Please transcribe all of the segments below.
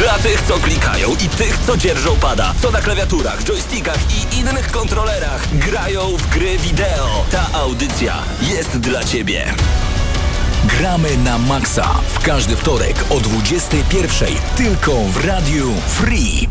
Dla tych, co klikają i tych, co dzierżą pada, co na klawiaturach, joystickach i innych kontrolerach grają w gry wideo. Ta audycja jest dla Ciebie. Gramy na maksa w każdy wtorek o 21.00 tylko w Radiu Free.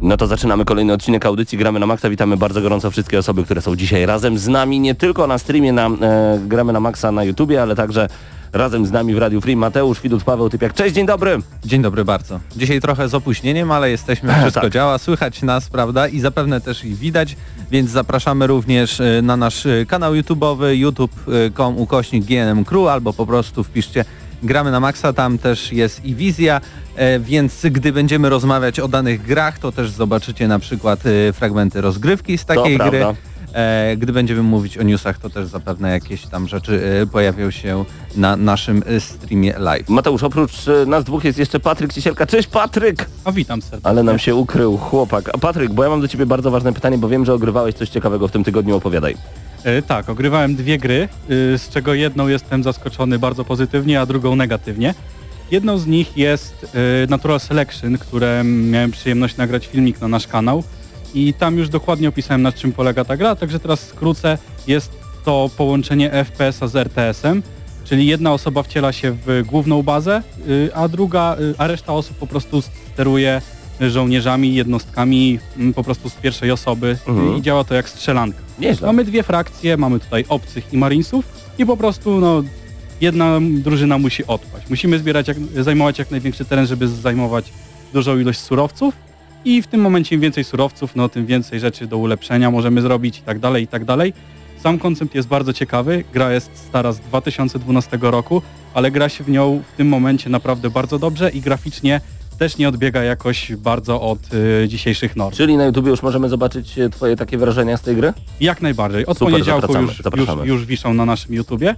No to zaczynamy kolejny odcinek audycji Gramy na Maxa. Witamy bardzo gorąco wszystkie osoby, które są dzisiaj razem z nami, nie tylko na streamie na e, Gramy na Maxa na YouTubie, ale także razem z nami w Radiu Free Mateusz, Widut, Paweł Typiak. Cześć, dzień dobry! Dzień dobry bardzo. Dzisiaj trochę z opóźnieniem, ale jesteśmy, wszystko Tak. działa, słychać nas, prawda? I zapewne też i widać, więc zapraszamy również y, na nasz y, kanał YouTube'owy youtube.com ukośnik GNM Crew albo po prostu wpiszcie Gramy na Maxa, tam też jest i wizja, e, więc gdy będziemy rozmawiać o danych grach, to też zobaczycie na przykład fragmenty rozgrywki z takiej gry. prawda. E, Gdy będziemy mówić o newsach, to też zapewne jakieś tam rzeczy e, pojawią się na naszym e, streamie live. Mateusz, oprócz nas dwóch jest jeszcze Patryk Ciesielka. Cześć Patryk! A witam serdecznie. Ale nam się ukrył chłopak. A Patryk, bo ja mam do Ciebie bardzo ważne pytanie, bo wiem, że ogrywałeś coś ciekawego w tym tygodniu, opowiadaj. E, tak, ogrywałem dwie gry, z czego jedną jestem zaskoczony bardzo pozytywnie, a drugą negatywnie. Jedną z nich jest Natural Selection, które miałem przyjemność nagrać filmik na nasz kanał i tam już dokładnie opisałem na czym polega ta gra, także teraz skrócę. Jest to połączenie FPS-a z RTS-em, czyli jedna osoba wciela się w główną bazę, y, a druga, y, a reszta osób po prostu steruje żołnierzami, jednostkami mm, po prostu z pierwszej osoby Mhm. i działa to jak strzelanka. Nieźle. Mamy dwie frakcje, mamy tutaj obcych i marinesów i po prostu no, jedna drużyna musi odpaść. Musimy zbierać, jak, zajmować jak największy teren, żeby zajmować dużą ilość surowców i w tym momencie im więcej surowców, no tym więcej rzeczy do ulepszenia możemy zrobić i tak dalej, i tak dalej. Sam koncept jest bardzo ciekawy, gra jest stara z 2012 roku, ale gra się w nią w tym momencie naprawdę bardzo dobrze i graficznie też nie odbiega jakoś bardzo od y, dzisiejszych norm. Czyli na YouTubie już możemy zobaczyć e, Twoje takie wrażenia z tej gry? Jak najbardziej. Od Super, poniedziałku już, już, już wiszą na naszym YouTubie.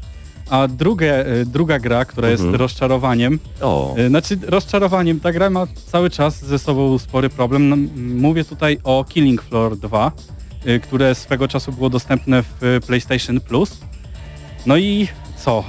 A drugie, y, druga gra, która Mhm. jest rozczarowaniem, O, y, znaczy rozczarowaniem, ta gra ma cały czas ze sobą spory problem. No, Mówię tutaj o Killing Floor 2, y, które swego czasu było dostępne w PlayStation Plus. No i co?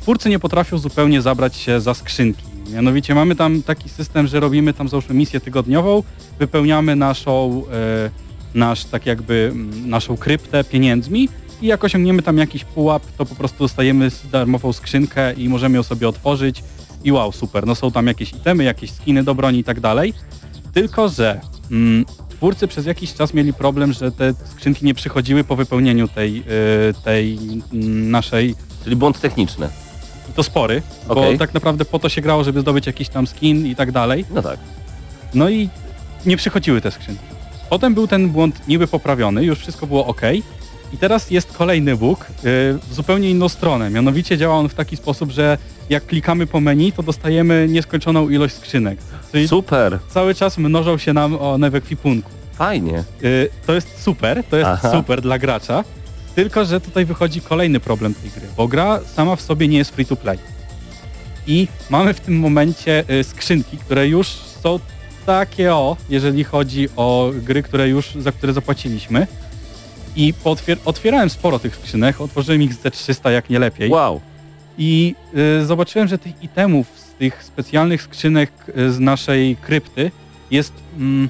Twórcy nie potrafią zupełnie zabrać się za skrzynki. Mianowicie mamy tam taki system, że robimy tam załóżmy misję tygodniową, wypełniamy naszą, e, nasz, tak jakby naszą kryptę pieniędzmi i jak osiągniemy tam jakiś pułap, to po prostu dostajemy darmową skrzynkę i możemy ją sobie otworzyć i wow, super, no są tam jakieś itemy, jakieś skiny do broni i tak dalej. Tylko, że mm, twórcy przez jakiś czas mieli problem, że te skrzynki nie przychodziły po wypełnieniu tej, e, tej mm, naszej czyli błąd techniczny. to spory, Okej. bo tak naprawdę po to się grało, żeby zdobyć jakiś tam skin i tak dalej. No tak. No i nie przychodziły te skrzynki. Potem był ten błąd niby poprawiony, już wszystko było ok. I teraz jest kolejny bóg yy, w zupełnie inną stronę. Mianowicie działa on w taki sposób, że jak klikamy po menu, to dostajemy nieskończoną ilość skrzynek. Czyli Super, cały czas mnożą się nam one w ekwipunku. fajnie. Yy, to jest super, to jest Aha. super dla gracza. Tylko, że tutaj wychodzi kolejny problem tej gry, bo gra sama w sobie nie jest free to play. I mamy w tym momencie y, skrzynki, które już są takie o, jeżeli chodzi o gry, które już, za które zapłaciliśmy. I pootwier- otwierałem sporo tych skrzynek, otworzyłem ich z 300 jak nie lepiej. Wow. I y, zobaczyłem, że tych itemów z tych specjalnych skrzynek y, z naszej krypty jest... Mm,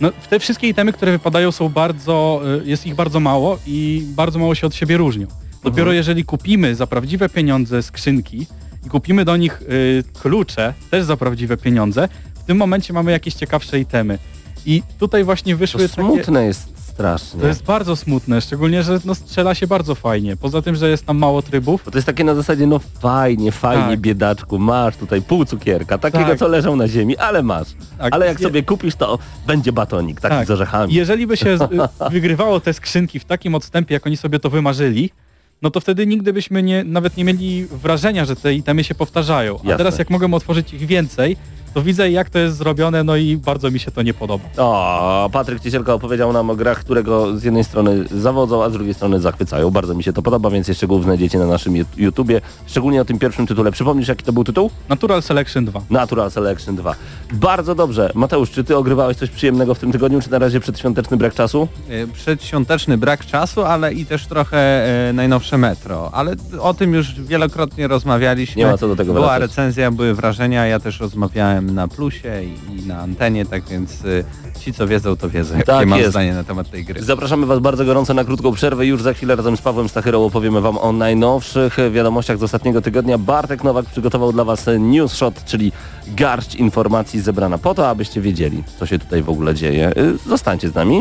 no, te wszystkie itemy, które wypadają są bardzo... Y, jest ich bardzo mało i bardzo mało się od siebie różnią. Dopiero Mhm. jeżeli kupimy za prawdziwe pieniądze skrzynki i kupimy do nich y, klucze, też za prawdziwe pieniądze, w tym momencie mamy jakieś ciekawsze itemy. I tutaj właśnie To wyszły takie... smutne jest strasznie. To jest bardzo smutne, szczególnie, że no, strzela się bardzo fajnie. Poza tym, że jest tam mało trybów, Bo to jest takie na zasadzie, no fajnie, fajnie, Tak. biedaczku, masz tutaj pół cukierka, takiego, Tak. co leżał na ziemi, ale masz. Tak. Ale jak sobie kupisz, to będzie batonik, taki Tak. z orzechami. Jeżeli by się wygrywało te skrzynki w takim odstępie, jak oni sobie to wymarzyli, no to wtedy nigdy byśmy nie, nawet nie mieli wrażenia, że te itemy się powtarzają. A Jasne. teraz jak mogę otworzyć ich więcej, to widzę jak to jest zrobione, no i bardzo mi się to nie podoba. O, Patryk Ciesielka opowiedział nam o grach, którego z jednej strony zawodzą, a z drugiej strony zachwycają. Bardzo mi się to podoba, więc jeszcze go znajdziecie na naszym YouTubie. Szczególnie o tym pierwszym tytule. Przypomnisz, jaki to był tytuł? Natural Selection 2. Natural Selection 2. Bardzo dobrze. Mateusz, czy ty ogrywałeś coś przyjemnego w tym tygodniu, czy na razie przedświąteczny brak czasu? E, Przedświąteczny brak czasu, ale i też trochę e, najnowsze metro. Ale o tym już wielokrotnie rozmawialiśmy. Nie ma co do tego Była wracać. recenzja, były wrażenia, ja też rozmawiałem na plusie i, na antenie, tak więc e, ci co wiedzą, to wiedzą, jakie Tak mam jest. zdanie na temat tej gry. Zapraszamy Was bardzo gorąco na krótką przerwę. Już za chwilę razem z Pawłem Stachyrą opowiemy Wam o najnowszych wiadomościach z ostatniego tygodnia. Bartek Nowak przygotował dla Was News Shot, czyli garść informacji zebrana po to, abyście wiedzieli, co się tutaj w ogóle dzieje. Y, Zostańcie z nami.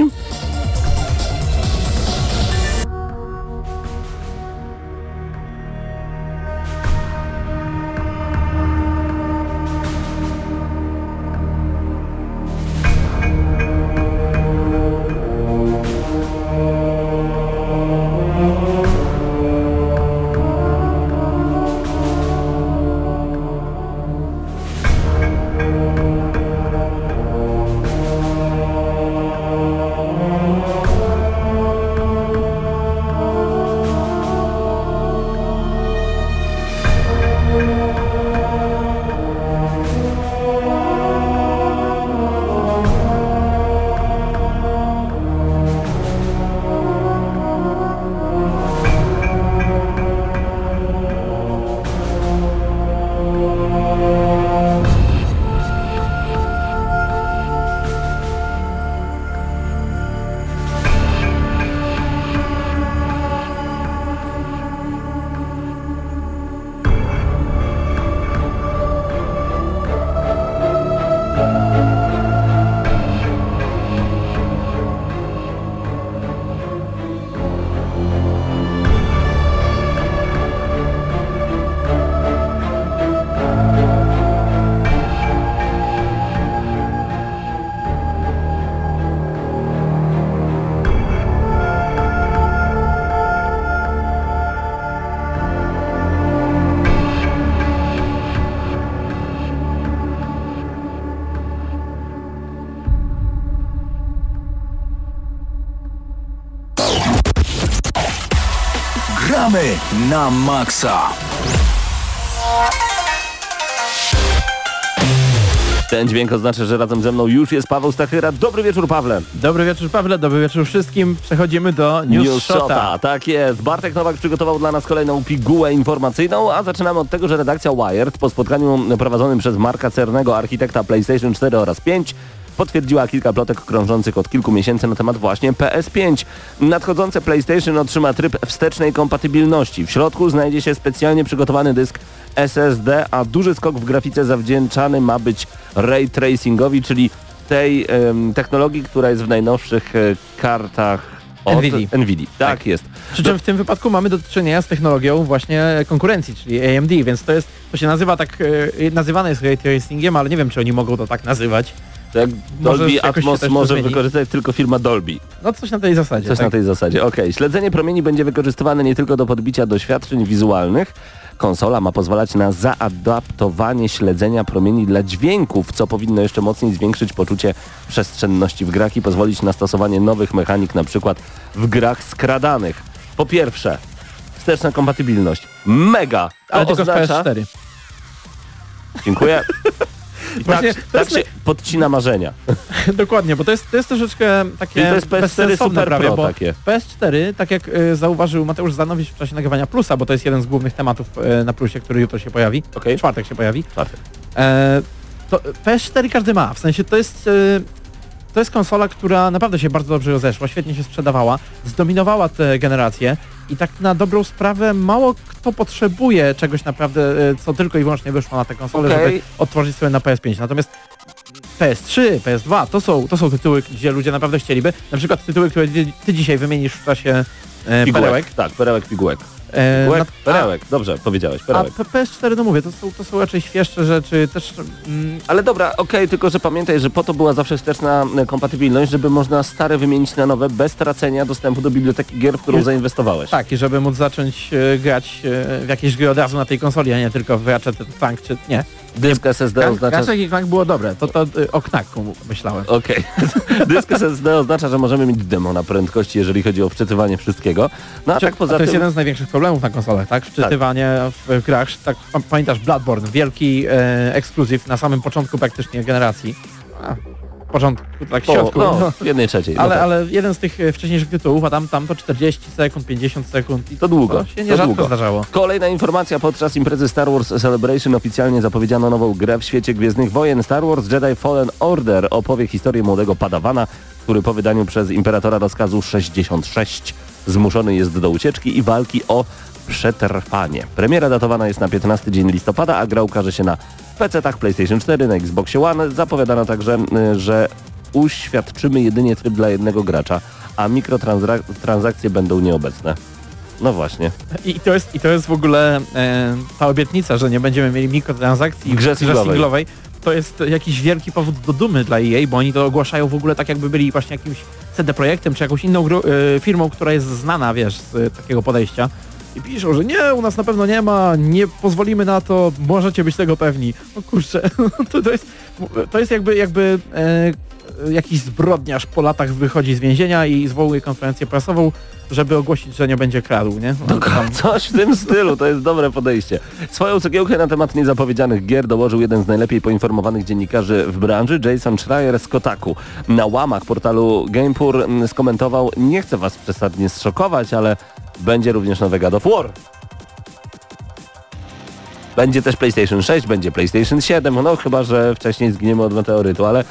Na maksa. Ten dźwięk oznacza, że razem ze mną już jest Paweł Stachyra. Dobry wieczór, Pawle. Dobry wieczór Pawle, dobry wieczór wszystkim. Przechodzimy do News, Shota. Tak jest. Bartek Nowak przygotował dla nas kolejną pigułę informacyjną, a zaczynamy od tego, że redakcja Wired po spotkaniu prowadzonym przez Marka Cernego, architekta PlayStation 4 oraz 5 potwierdziła kilka plotek krążących od kilku miesięcy na temat właśnie PS5. Nadchodzące PlayStation otrzyma tryb wstecznej kompatybilności. W środku znajdzie się specjalnie przygotowany dysk SSD, a duży skok w grafice zawdzięczany ma być ray tracingowi, czyli tej technologii, która jest w najnowszych e, kartach od NVIDII. NVIDII. Tak, jest. Przy czym w tym wypadku mamy do czynienia z technologią właśnie konkurencji, czyli AMD, więc to jest, to się nazywa tak, e, nazywane jest ray tracingiem, ale nie wiem, czy oni mogą to tak nazywać. Może Dolby Atmos może wykorzystać tylko firma Dolby. No coś na tej zasadzie. Coś tak? na tej zasadzie. Okej. Śledzenie promieni będzie wykorzystywane nie tylko do podbicia doświadczeń wizualnych. Konsola ma pozwalać na zaadaptowanie śledzenia promieni dla dźwięków, co powinno jeszcze mocniej zwiększyć poczucie przestrzenności w grach i pozwolić na stosowanie nowych mechanik, na przykład w grach skradanych. Po pierwsze, wsteczna kompatybilność. Mega! To Ale tylko oznacza... z PS4. Dziękuję. Tak, Właśnie to tak jest się podcina marzenia. Dokładnie, bo to jest, to jest troszeczkę takie I to jest PS4 bezsensowne Super prawie, Pro bo takie. PS4, tak jak e, zauważył Mateusz Zanowicz w czasie nagrywania Plusa, bo to jest jeden z głównych tematów e, na Plusie, który jutro się pojawi, Okej. w czwartek się pojawi, Czwarty. E, to PS4 każdy ma, w sensie to jest, e, to jest konsola, która naprawdę się bardzo dobrze rozeszła, świetnie się sprzedawała, zdominowała tę generację i tak na dobrą sprawę mało kto potrzebuje czegoś naprawdę, e, co tylko i wyłącznie wyszło na tę konsolę, Okej. żeby otworzyć sobie na PS5. Natomiast PS3, PS2 to są, to są tytuły, gdzie ludzie naprawdę chcieliby. Na przykład tytuły, które ty, dzisiaj wymienisz w czasie e, perełek. Tak, perełek, pigułek. E, na- perełek. Dobrze, powiedziałeś, A, perełek. a P- PS4, no mówię, to są, to są raczej świeższe rzeczy, też mm, Ale dobra, okej, tylko że pamiętaj, że po to była zawsze wsteczna e, kompatybilność, żeby można stare wymienić na nowe bez tracenia dostępu do biblioteki gier, w którą Jest- zainwestowałeś. Tak, i żeby móc zacząć e, grać e, w jakieś gry od razu na tej konsoli, a nie tylko w Ratchet Clank czy nie. Dysk SSD oznacza... Ratchet i Clank było dobre, to to y, o Knaku myślałem. Okej. Dysk SSD oznacza, że możemy mieć demo na prędkości, jeżeli chodzi o wczytywanie wszystkiego. No a Czy- tak poza to jest tym... jeden z największych problemów na konsolach, tak? Wczytywanie w grach, tak pa- pamiętasz Bloodborne, wielki e, ekskluzyw na samym początku praktycznie generacji. A, w porządku, tak w O, środku. no, no. w jednej trzeciej. no Ale, tak. ale jeden z tych e, wcześniejszych tytułów, a tam, tam to 40 sekund, 50 sekund i To długo, to się nierzadko długo. zdarzało. Kolejna informacja podczas imprezy Star Wars Celebration oficjalnie zapowiedziano nową grę w świecie Gwiezdnych Wojen. Star Wars Jedi Fallen Order opowie historię młodego padawana, który po wydaniu przez Imperatora rozkazu 66 zmuszony jest do ucieczki i walki o przetrwanie. Premiera datowana jest na 15 dzień listopada, a gra ukaże się na PC-tach PlayStation 4, na Xboxie One. Zapowiadano także, y, że uświadczymy jedynie tryb dla jednego gracza, a mikrotransakcje będą nieobecne. No właśnie. I to jest, i to jest w ogóle e, ta obietnica, że nie będziemy mieli mikrotransakcji W grze singlowej. singlowej. To jest jakiś wielki powód do dumy dla EA, bo oni to ogłaszają w ogóle tak jakby byli właśnie jakimś CD Projektem czy jakąś inną e, firmą, która jest znana, wiesz, z e, takiego podejścia. I piszą, że nie, u nas na pewno nie ma, nie pozwolimy na to, możecie być tego pewni. O kurczę, to, to, jest, to jest jakby, jakby e, jakiś zbrodniarz po latach wychodzi z więzienia i zwołuje konferencję prasową, żeby ogłosić, że nie będzie kradł, nie? No, Coś w tym stylu, to jest dobre podejście. Swoją cegiełkę na temat niezapowiedzianych gier dołożył jeden z najlepiej poinformowanych dziennikarzy w branży, Jason Schreier z Kotaku. Na łamach portalu GamePur skomentował, nie chcę was przesadnie zszokować, ale będzie również nowy God of War. Będzie też PlayStation 6, będzie PlayStation 7, no chyba, że wcześniej zginiemy od meteorytu, ale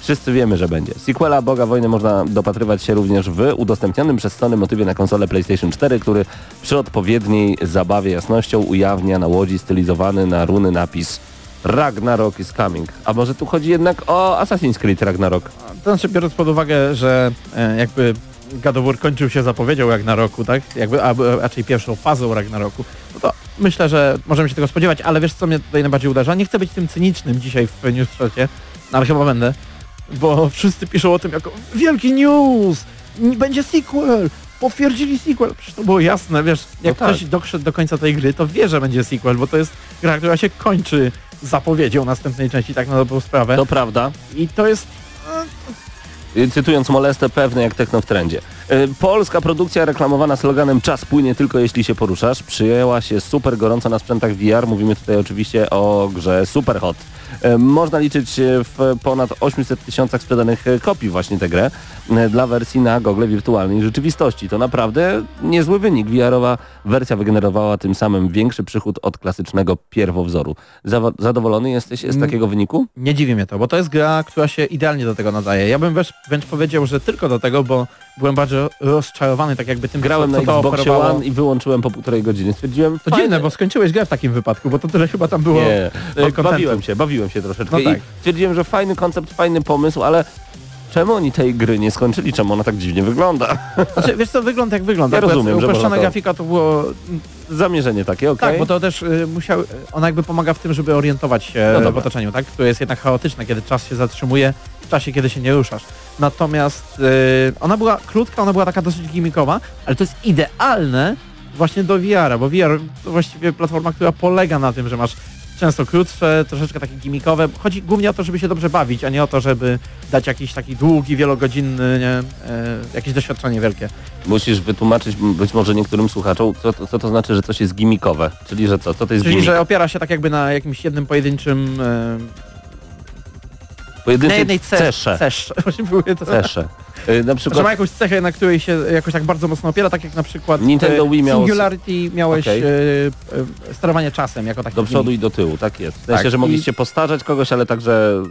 wszyscy wiemy, że będzie. Sequela Boga Wojny można dopatrywać się również w udostępnionym przez Sony motywie na konsolę PlayStation 4, który przy odpowiedniej zabawie jasnością ujawnia na łodzi stylizowany na runy napis Ragnarok is coming. A może tu chodzi jednak o Assassin's Creed Ragnarok? To znaczy biorąc pod uwagę, że e, jakby God kończył się zapowiedzią Ragnaroku, tak? Jakby, a, a raczej pierwszą fazą Ragnaroku, no to myślę, że możemy się tego spodziewać, ale wiesz co mnie tutaj najbardziej uderza? Nie chcę być tym cynicznym dzisiaj w newschacie, no ale chyba będę, bo wszyscy piszą o tym jako wielki news, będzie sequel, potwierdzili sequel. Przecież to było jasne, wiesz, jak No tak. ktoś doszedł do końca tej gry, to wie, że będzie sequel, bo to jest gra, która się kończy zapowiedzią następnej części, tak na dobrą sprawę. To prawda. I to jest Y, Cytując Molestę, pewne jak techno w trendzie. Y, Polska produkcja reklamowana sloganem czas płynie tylko jeśli się poruszasz przyjęła się super gorąco na sprzętach VR. Mówimy tutaj oczywiście o grze Superhot. Y, Można liczyć w ponad 800 tysiącach sprzedanych y, kopii właśnie tę grę dla wersji na gogle wirtualnej rzeczywistości. To naprawdę niezły wynik. VR-owa wersja wygenerowała tym samym większy przychód od klasycznego pierwowzoru. Zadowolony jesteś z takiego wyniku? Nie dziwi mnie to, bo to jest gra, która się idealnie do tego nadaje. Ja bym wręcz powiedział, że tylko do tego, bo byłem bardzo rozczarowany tak jakby tym, Grałem co, na co to Xboxie oferowało. One i wyłączyłem po półtorej godziny. Stwierdziłem, To dziwne, bo skończyłeś grę w takim wypadku, bo to tyle chyba tam było Nie, e, bawiłem się, bawiłem się troszeczkę No tak. i stwierdziłem, że fajny koncept, fajny pomysł, ale czemu oni tej gry nie skończyli? Czemu ona tak dziwnie wygląda? Znaczy, wiesz co, wygląd jak wygląda. Ja rozumiem, że Uproszczona to- grafika to było... Zamierzenie takie, okej? Tak, bo to też y, musiał... Ona jakby pomaga w tym, żeby orientować się No w otoczeniu, tak? To jest jednak chaotyczne, kiedy czas się zatrzymuje, w czasie, kiedy się nie ruszasz. Natomiast y, ona była krótka, ona była taka dosyć gimmickowa, ale to jest idealne właśnie do VR-a, bo VR to właściwie platforma, która polega na tym, że masz często krótsze, troszeczkę takie gimmickowe. Chodzi głównie o to, żeby się dobrze bawić, a nie o to, żeby dać jakiś taki długi, wielogodzinny, nie, e, jakieś doświadczenie wielkie. Musisz wytłumaczyć być może niektórym słuchaczom, co, to- co to znaczy, że coś jest gimmickowe. Czyli, że co? Co to jest Czyli, gimmick? że opiera się tak jakby na jakimś jednym pojedynczym... E, na Pojedynczej jednej ce- cesze. cesze. Właśnie były to. Cesze. Y, Na Że ma przykład jakąś cechę, na której się jakoś tak bardzo mocno opiera, tak jak na przykład Nintendo e, Wii miało- Singularity miałeś e, e, sterowanie czasem jako taki do przodu i do tyłu, tak jest. W sensie, Tak, że i- mogliście postarzać kogoś, ale także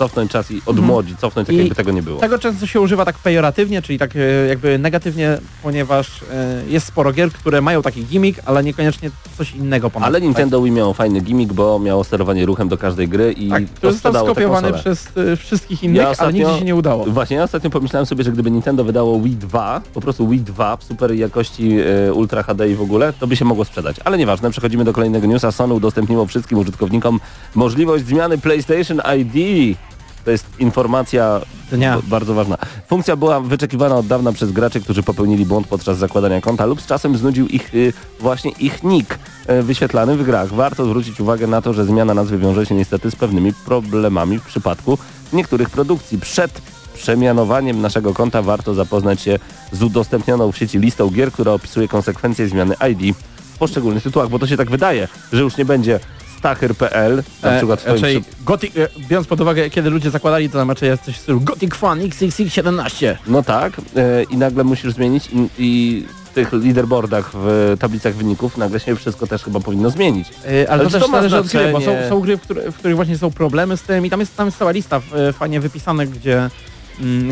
cofnąć czas i odmłodzić, cofnąć tak I jakby tego nie było. Tego często się używa tak pejoratywnie, czyli tak e, jakby negatywnie, ponieważ e, jest sporo gier, które mają taki gimmick, ale niekoniecznie coś innego ponad. Ale Nintendo Wii miało fajny gimmick, bo miało sterowanie ruchem do każdej gry i Tak, to został skopiowany przez e, wszystkich innych, Ja ale ostatnio- nigdzie się nie udało. Właśnie ja ostatnio pomyślałem sobie, że gdyby Nintendo wydało Wii 2, po prostu Wii 2 w super jakości Ultra HD i w ogóle, to by się mogło sprzedać. Ale nieważne, przechodzimy do kolejnego newsa. Sony udostępniło wszystkim użytkownikom możliwość zmiany PlayStation ID. To jest informacja Dnia. bardzo ważna. Funkcja była wyczekiwana od dawna przez graczy, którzy popełnili błąd podczas zakładania konta lub z czasem znudził ich y, właśnie ich nick y, wyświetlany w grach. Warto zwrócić uwagę na to, że zmiana nazwy wiąże się niestety z pewnymi problemami w przypadku niektórych produkcji. Przed przemianowaniem naszego konta warto zapoznać się z udostępnioną w sieci listą gier, która opisuje konsekwencje zmiany ID w poszczególnych tytułach, bo to się tak wydaje, że już nie będzie stachyr.pl, na przykład w twoim raczej przy- Gothic, e, biorąc pod uwagę, kiedy ludzie zakładali, to tam raczej jest coś w stylu Gothic Fan XXX17. No tak, e, i nagle musisz zmienić i, i w tych leaderboardach, w tablicach wyników nagle się wszystko też chyba powinno zmienić. E, ale, Ale to też to zależy od gry, bo są, są gry, w, które, w których właśnie są problemy z tym i tam jest, tam jest cała lista e, fajnie wypisane, gdzie,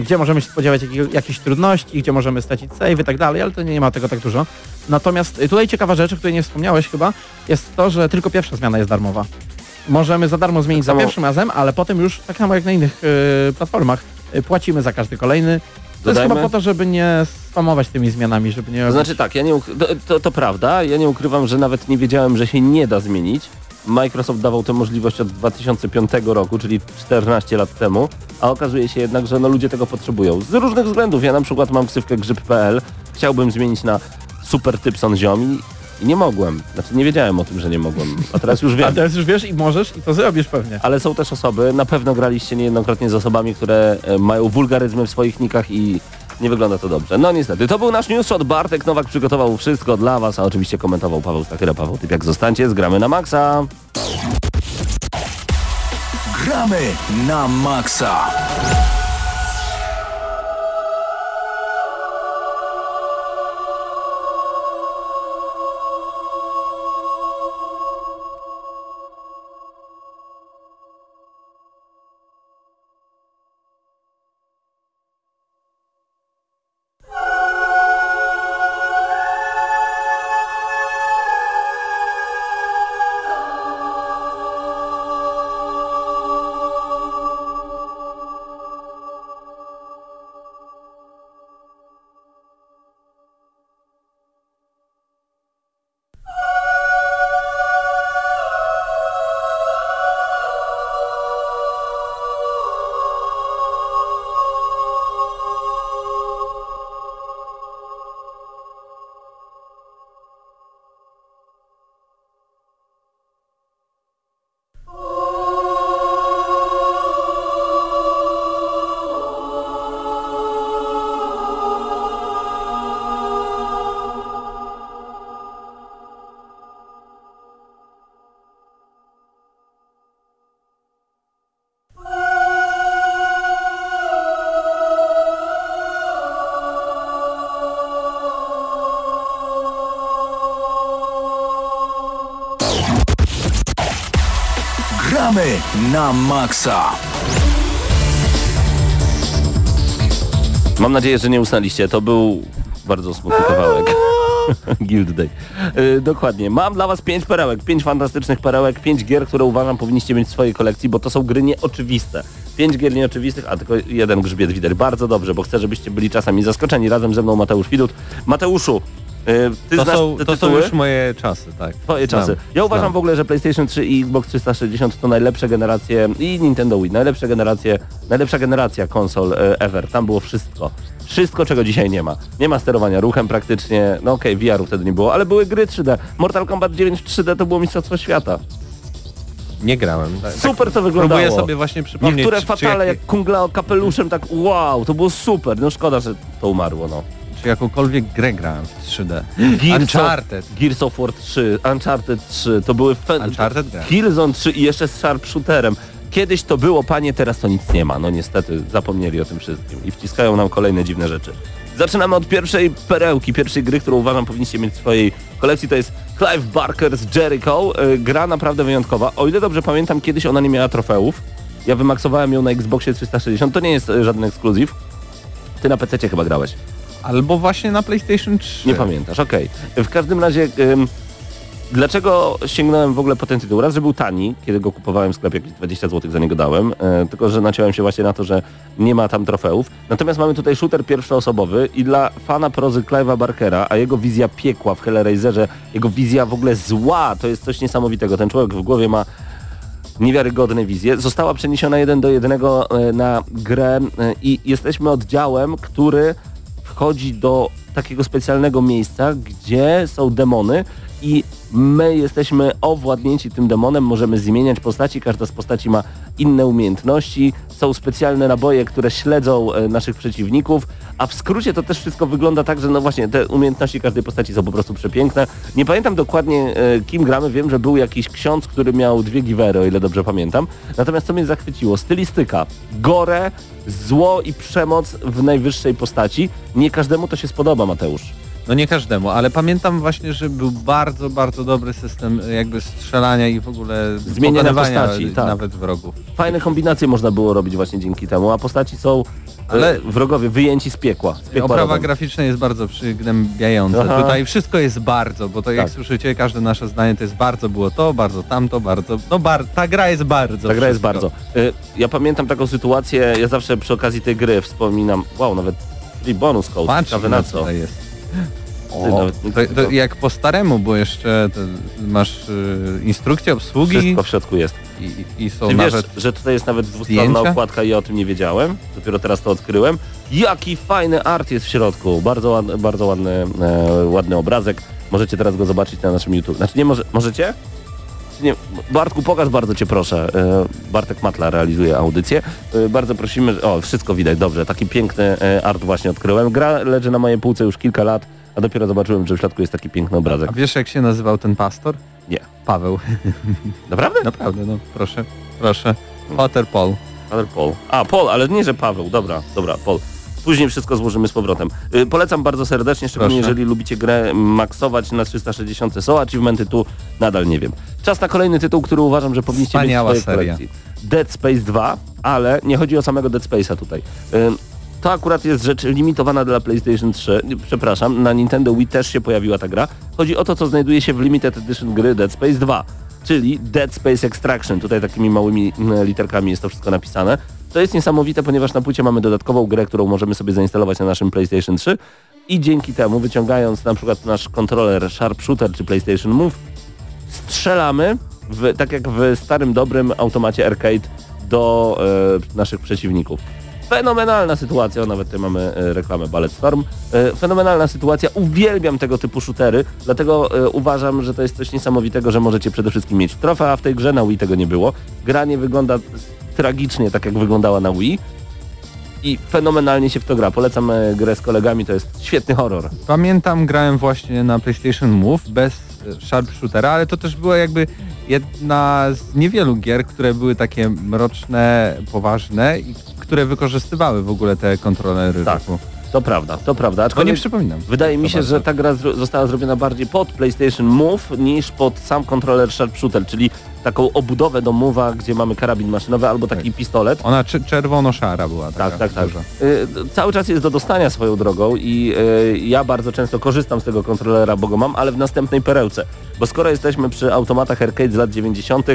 gdzie możemy się spodziewać jakiego, jakichś trudności, gdzie możemy stracić save i tak dalej, ale to nie, nie ma tego tak dużo. Natomiast e, tutaj ciekawa rzecz, o której nie wspomniałeś chyba, jest to, że tylko pierwsza zmiana jest darmowa. Możemy za darmo zmienić Tak za pierwszym razem, ale potem już tak samo jak na innych e, platformach e, płacimy za każdy kolejny. To jest Dodajmy- chyba po to, żeby nie spamować tymi zmianami, żeby nie... To znaczy tak, ja nie to, to prawda, ja nie ukrywam, że nawet nie wiedziałem, że się nie da zmienić. Microsoft dawał tę możliwość od 2005 roku, czyli 14 lat temu, a okazuje się jednak, że no ludzie tego potrzebują. Z różnych względów. Ja na przykład mam ksywkę grzyb.pl, chciałbym zmienić na Super Typson Ziom i, nie mogłem. Znaczy nie wiedziałem o tym, że nie mogłem, a teraz już A wiem. teraz już wiesz i możesz i to zrobisz pewnie. Ale są też osoby, na pewno graliście niejednokrotnie z osobami, które e, mają wulgaryzmy w swoich nikach i nie wygląda to dobrze. No niestety, to był nasz newsshot. Bartek Nowak przygotował wszystko dla Was, a oczywiście komentował Paweł Stachyra. Paweł Typiak, zostańcie, zgramy na maksa. Gramy na maksa. Na maksa. Mam nadzieję, że nie usnęliście. To był bardzo smutny kawałek. Guild Day. Yy, dokładnie. Mam dla Was pięć perełek, pięć fantastycznych perełek, pięć gier, które uważam powinniście mieć w swojej kolekcji, bo to są gry nieoczywiste. Pięć gier nieoczywistych, a tylko jeden grzbiet widać. Bardzo dobrze, bo chcę, żebyście byli czasami zaskoczeni. Razem ze mną Mateusz Widut. Mateuszu, Ty To są, to są już moje czasy, tak. Twoje czasy. Ja uważam znam. w ogóle, że PlayStation 3 i Xbox 360 to najlepsze generacje i Nintendo Wii, najlepsze generacje, najlepsza generacja konsol e, ever. Tam było wszystko. Wszystko, czego dzisiaj nie ma. Nie ma sterowania ruchem praktycznie. No okej, VR-u wtedy nie było, ale były gry 3D. Mortal Kombat 9 w 3D to było Mistrzostwo Świata. Nie grałem. Tak, Super to wyglądało. Próbuję sobie właśnie przypomnieć. Niektóre czy- fatale, czy, jak Kunglao kapeluszem, tak wow, to było super. No szkoda, że to umarło, no. Czy jakąkolwiek grę grałem w 3D. Gears Uncharted. Of, Gears of War 3, Uncharted 3, to były fe- Uncharted grałem. Killzone 3 i jeszcze z sharpshooterem. Kiedyś to było, panie, teraz to nic nie ma. No niestety, zapomnieli o tym wszystkim i wciskają nam kolejne dziwne rzeczy. Zaczynamy od pierwszej perełki, pierwszej gry, którą uważam powinniście mieć w swojej kolekcji. To jest Clive Barker z Jericho. Yy, gra naprawdę wyjątkowa. O ile dobrze pamiętam, kiedyś ona nie miała trofeów. Ja wymaksowałem ją na Xboxie 360. To nie jest e, żaden ekskluzyw. Ty na PC chyba grałeś. Albo właśnie na PlayStation 3. Nie pamiętasz, okej. W każdym razie, ym, dlaczego sięgnąłem w ogóle po ten tytuł? Raz, że był tani, kiedy go kupowałem w sklepie, jakieś 20 zł za niego dałem, e, tylko że naciąłem się właśnie na to, że nie ma tam trofeów. Natomiast mamy tutaj shooter pierwszoosobowy i dla fana prozy Clive'a Barkera, a jego wizja piekła w Hellraiserze, jego wizja w ogóle zła, to jest coś niesamowitego. Ten człowiek w głowie ma niewiarygodne wizje. Została przeniesiona jeden do jednego e, na grę e, i jesteśmy oddziałem, który wchodzi do takiego specjalnego miejsca, gdzie są demony i my jesteśmy owładnięci tym demonem, możemy zmieniać postaci, każda z postaci ma inne umiejętności, są specjalne naboje, które śledzą e, naszych przeciwników, a w skrócie to też wszystko wygląda tak, że no właśnie te umiejętności każdej postaci są po prostu przepiękne. Nie pamiętam dokładnie e, kim gramy, wiem, że był jakiś ksiądz, który miał dwie giwery, o ile dobrze pamiętam. Natomiast co mnie zachwyciło, stylistyka, gore, zło i przemoc w najwyższej postaci. Nie każdemu to się spodoba, Mateusz. No nie każdemu, ale pamiętam właśnie, że był bardzo, bardzo dobry system y, jakby strzelania i w ogóle Zmieniania postaci, tak. nawet wrogów. Fajne kombinacje można było robić właśnie dzięki temu, a postaci są ale Ale- wrogowie wyjęci z piekła. Z piekła Oprawa rodem. graficzna jest bardzo przygnębiająca. Aha. Tutaj wszystko jest bardzo, bo to jak Tak. słyszycie, każde nasze zdanie to jest bardzo było to, bardzo tamto, bardzo... No bar, ta gra jest bardzo Ta gra jest bardzo. Y, Ja pamiętam taką sytuację, ja zawsze przy okazji tej gry wspominam, wow, nawet free bonus code, Patrz, ciekawe na co. jest. Ty to, to jak po staremu, bo jeszcze masz y, instrukcję obsługi Wszystko w środku jest. i, i są Ty wiesz, że tutaj jest nawet dwustronna okładka i ja o tym nie wiedziałem. Dopiero teraz to odkryłem. Jaki fajny art jest w środku. Bardzo ładny, bardzo ładny, e, ładny obrazek. Możecie teraz go zobaczyć na naszym YouTube. Znaczy nie może, możecie? Nie, Bartku, pokaż bardzo cię proszę. E, Bartek Matla realizuje audycję. E, Bardzo prosimy, że- o wszystko widać, dobrze. Taki piękny e, art właśnie odkryłem. Gra leży na mojej półce już kilka lat, a dopiero zobaczyłem, że w środku jest taki piękny obrazek. A wiesz jak się nazywał ten pastor? Nie. Paweł. Naprawdę? Naprawdę, no proszę, proszę. Pater Paul. Paweł Paul. A, Paul, ale nie, że Paweł. Dobra, dobra, Paul. Później wszystko złożymy z powrotem. Y, polecam bardzo serdecznie, szczególnie Proszę. jeżeli lubicie grę maksować na 360. Są achievementy tu, nadal nie wiem. Czas na kolejny tytuł, który uważam, że powinniście Wspaniała mieć w swojej seria. kolekcji. Dead Space 2, ale nie chodzi o samego Dead Space'a tutaj. Y, to akurat jest rzecz limitowana dla PlayStation 3. Nie, Przepraszam, na Nintendo Wii też się pojawiła ta gra. Chodzi o to, co znajduje się w Limited Edition gry Dead Space 2, czyli Dead Space Extraction. Tutaj takimi małymi mm, literkami jest to wszystko napisane. To jest niesamowite, ponieważ na płycie mamy dodatkową grę, którą możemy sobie zainstalować na naszym PlayStation 3 i dzięki temu, wyciągając na przykład nasz kontroler Sharpshooter czy PlayStation Move, strzelamy, w, tak jak w starym, dobrym automacie arcade do e, naszych przeciwników. Fenomenalna sytuacja, nawet tutaj mamy e, reklamę Ballet Storm. E, fenomenalna sytuacja, uwielbiam tego typu shootery, dlatego e, uważam, że to jest coś niesamowitego, że możecie przede wszystkim mieć trofea, a w tej grze na Wii tego nie było. Gra nie wygląda tragicznie tak, jak wyglądała na Wii i fenomenalnie się w to gra. Polecam grę z kolegami, to jest świetny horror. Pamiętam, grałem właśnie na PlayStation Move bez sharpshootera, ale to też była jakby jedna z niewielu gier, które były takie mroczne, poważne i które wykorzystywały w ogóle te kontrolery Tak. ruchu. To prawda, to prawda. To nie Aczkolwiek przypominam. Wydaje mi się, bardzo. że ta gra została zrobiona bardziej pod PlayStation Move niż pod sam kontroler Sharpshooter, czyli taką obudowę do Move'a, gdzie mamy karabin maszynowy albo taki pistolet. Ona cz- czerwono-szara była taka Tak, tak, tak. Y, cały czas jest do dostania swoją drogą i y, ja bardzo często korzystam z tego kontrolera, bo go mam, ale w następnej perełce. Bo skoro jesteśmy przy automatach arcade z lat 90.,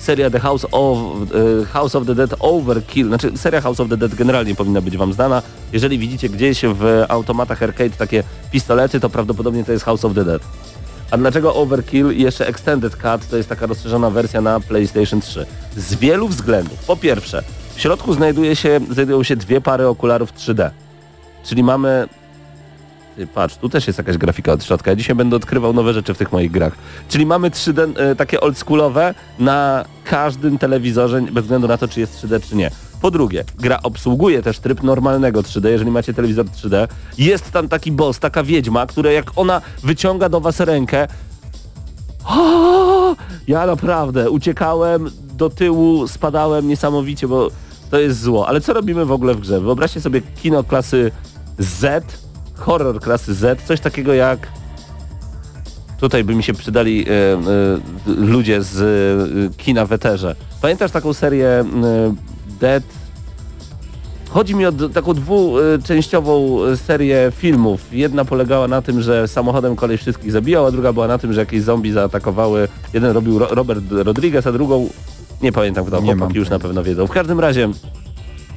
seria The House of, y, House of the Dead Overkill, znaczy seria House of the Dead generalnie powinna być wam znana. Jeżeli widzicie gdzieś w automatach arcade takie pistolety, to prawdopodobnie to jest House of the Dead. A dlaczego Overkill i jeszcze Extended Cut to jest taka rozszerzona wersja na PlayStation 3? Z wielu względów. Po pierwsze, w środku znajduje się, znajdują się dwie pary okularów 3D. Czyli mamy... Ty, patrz, tu też jest jakaś grafika od środka. Ja dzisiaj będę odkrywał nowe rzeczy w tych moich grach. Czyli mamy 3D e, takie oldschoolowe na każdym telewizorze, bez względu na to, czy jest 3D, czy nie. Po drugie, gra obsługuje też tryb normalnego 3D, jeżeli macie telewizor 3D. Jest tam taki boss, taka wiedźma, która jak ona wyciąga do was rękę, ja naprawdę uciekałem do tyłu, spadałem niesamowicie, bo to jest zło. Ale co robimy w ogóle w grze? Wyobraźcie sobie kino klasy Z, horror klasy Z, coś takiego jak... Tutaj by mi się przydali e, e, ludzie z e, kina w eterze. Pamiętasz taką serię Dead... Chodzi mi o taką dwuczęściową serię filmów. Jedna polegała na tym, że samochodem kolej wszystkich zabijał, a druga była na tym, że jakieś zombie zaatakowały. Jeden robił Ro Robert Rodriguez, a drugą nie pamiętam kto, chłopaki już na pewno wiedzą. W każdym razie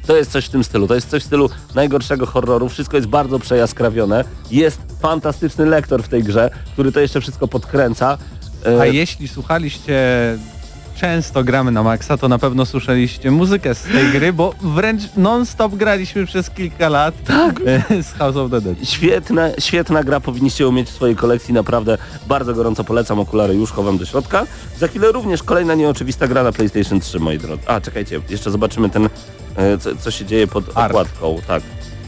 to jest coś w tym stylu. To jest coś w stylu najgorszego horroru. Wszystko jest bardzo przejaskrawione. Jest fantastyczny lektor w tej grze, który to jeszcze wszystko podkręca. E, A jeśli słuchaliście często gramy na maksa, to na pewno słyszeliście muzykę z tej gry, bo wręcz non-stop graliśmy przez kilka lat tak. z House of the Dead. Świetna, świetna gra, powinniście ją mieć w swojej kolekcji, naprawdę bardzo gorąco polecam, okulary już chowam do środka. Za chwilę również kolejna nieoczywista gra na PlayStation 3, moi drodzy. A, czekajcie, jeszcze zobaczymy ten, e, co, co się dzieje pod Ark. okładką. Tak.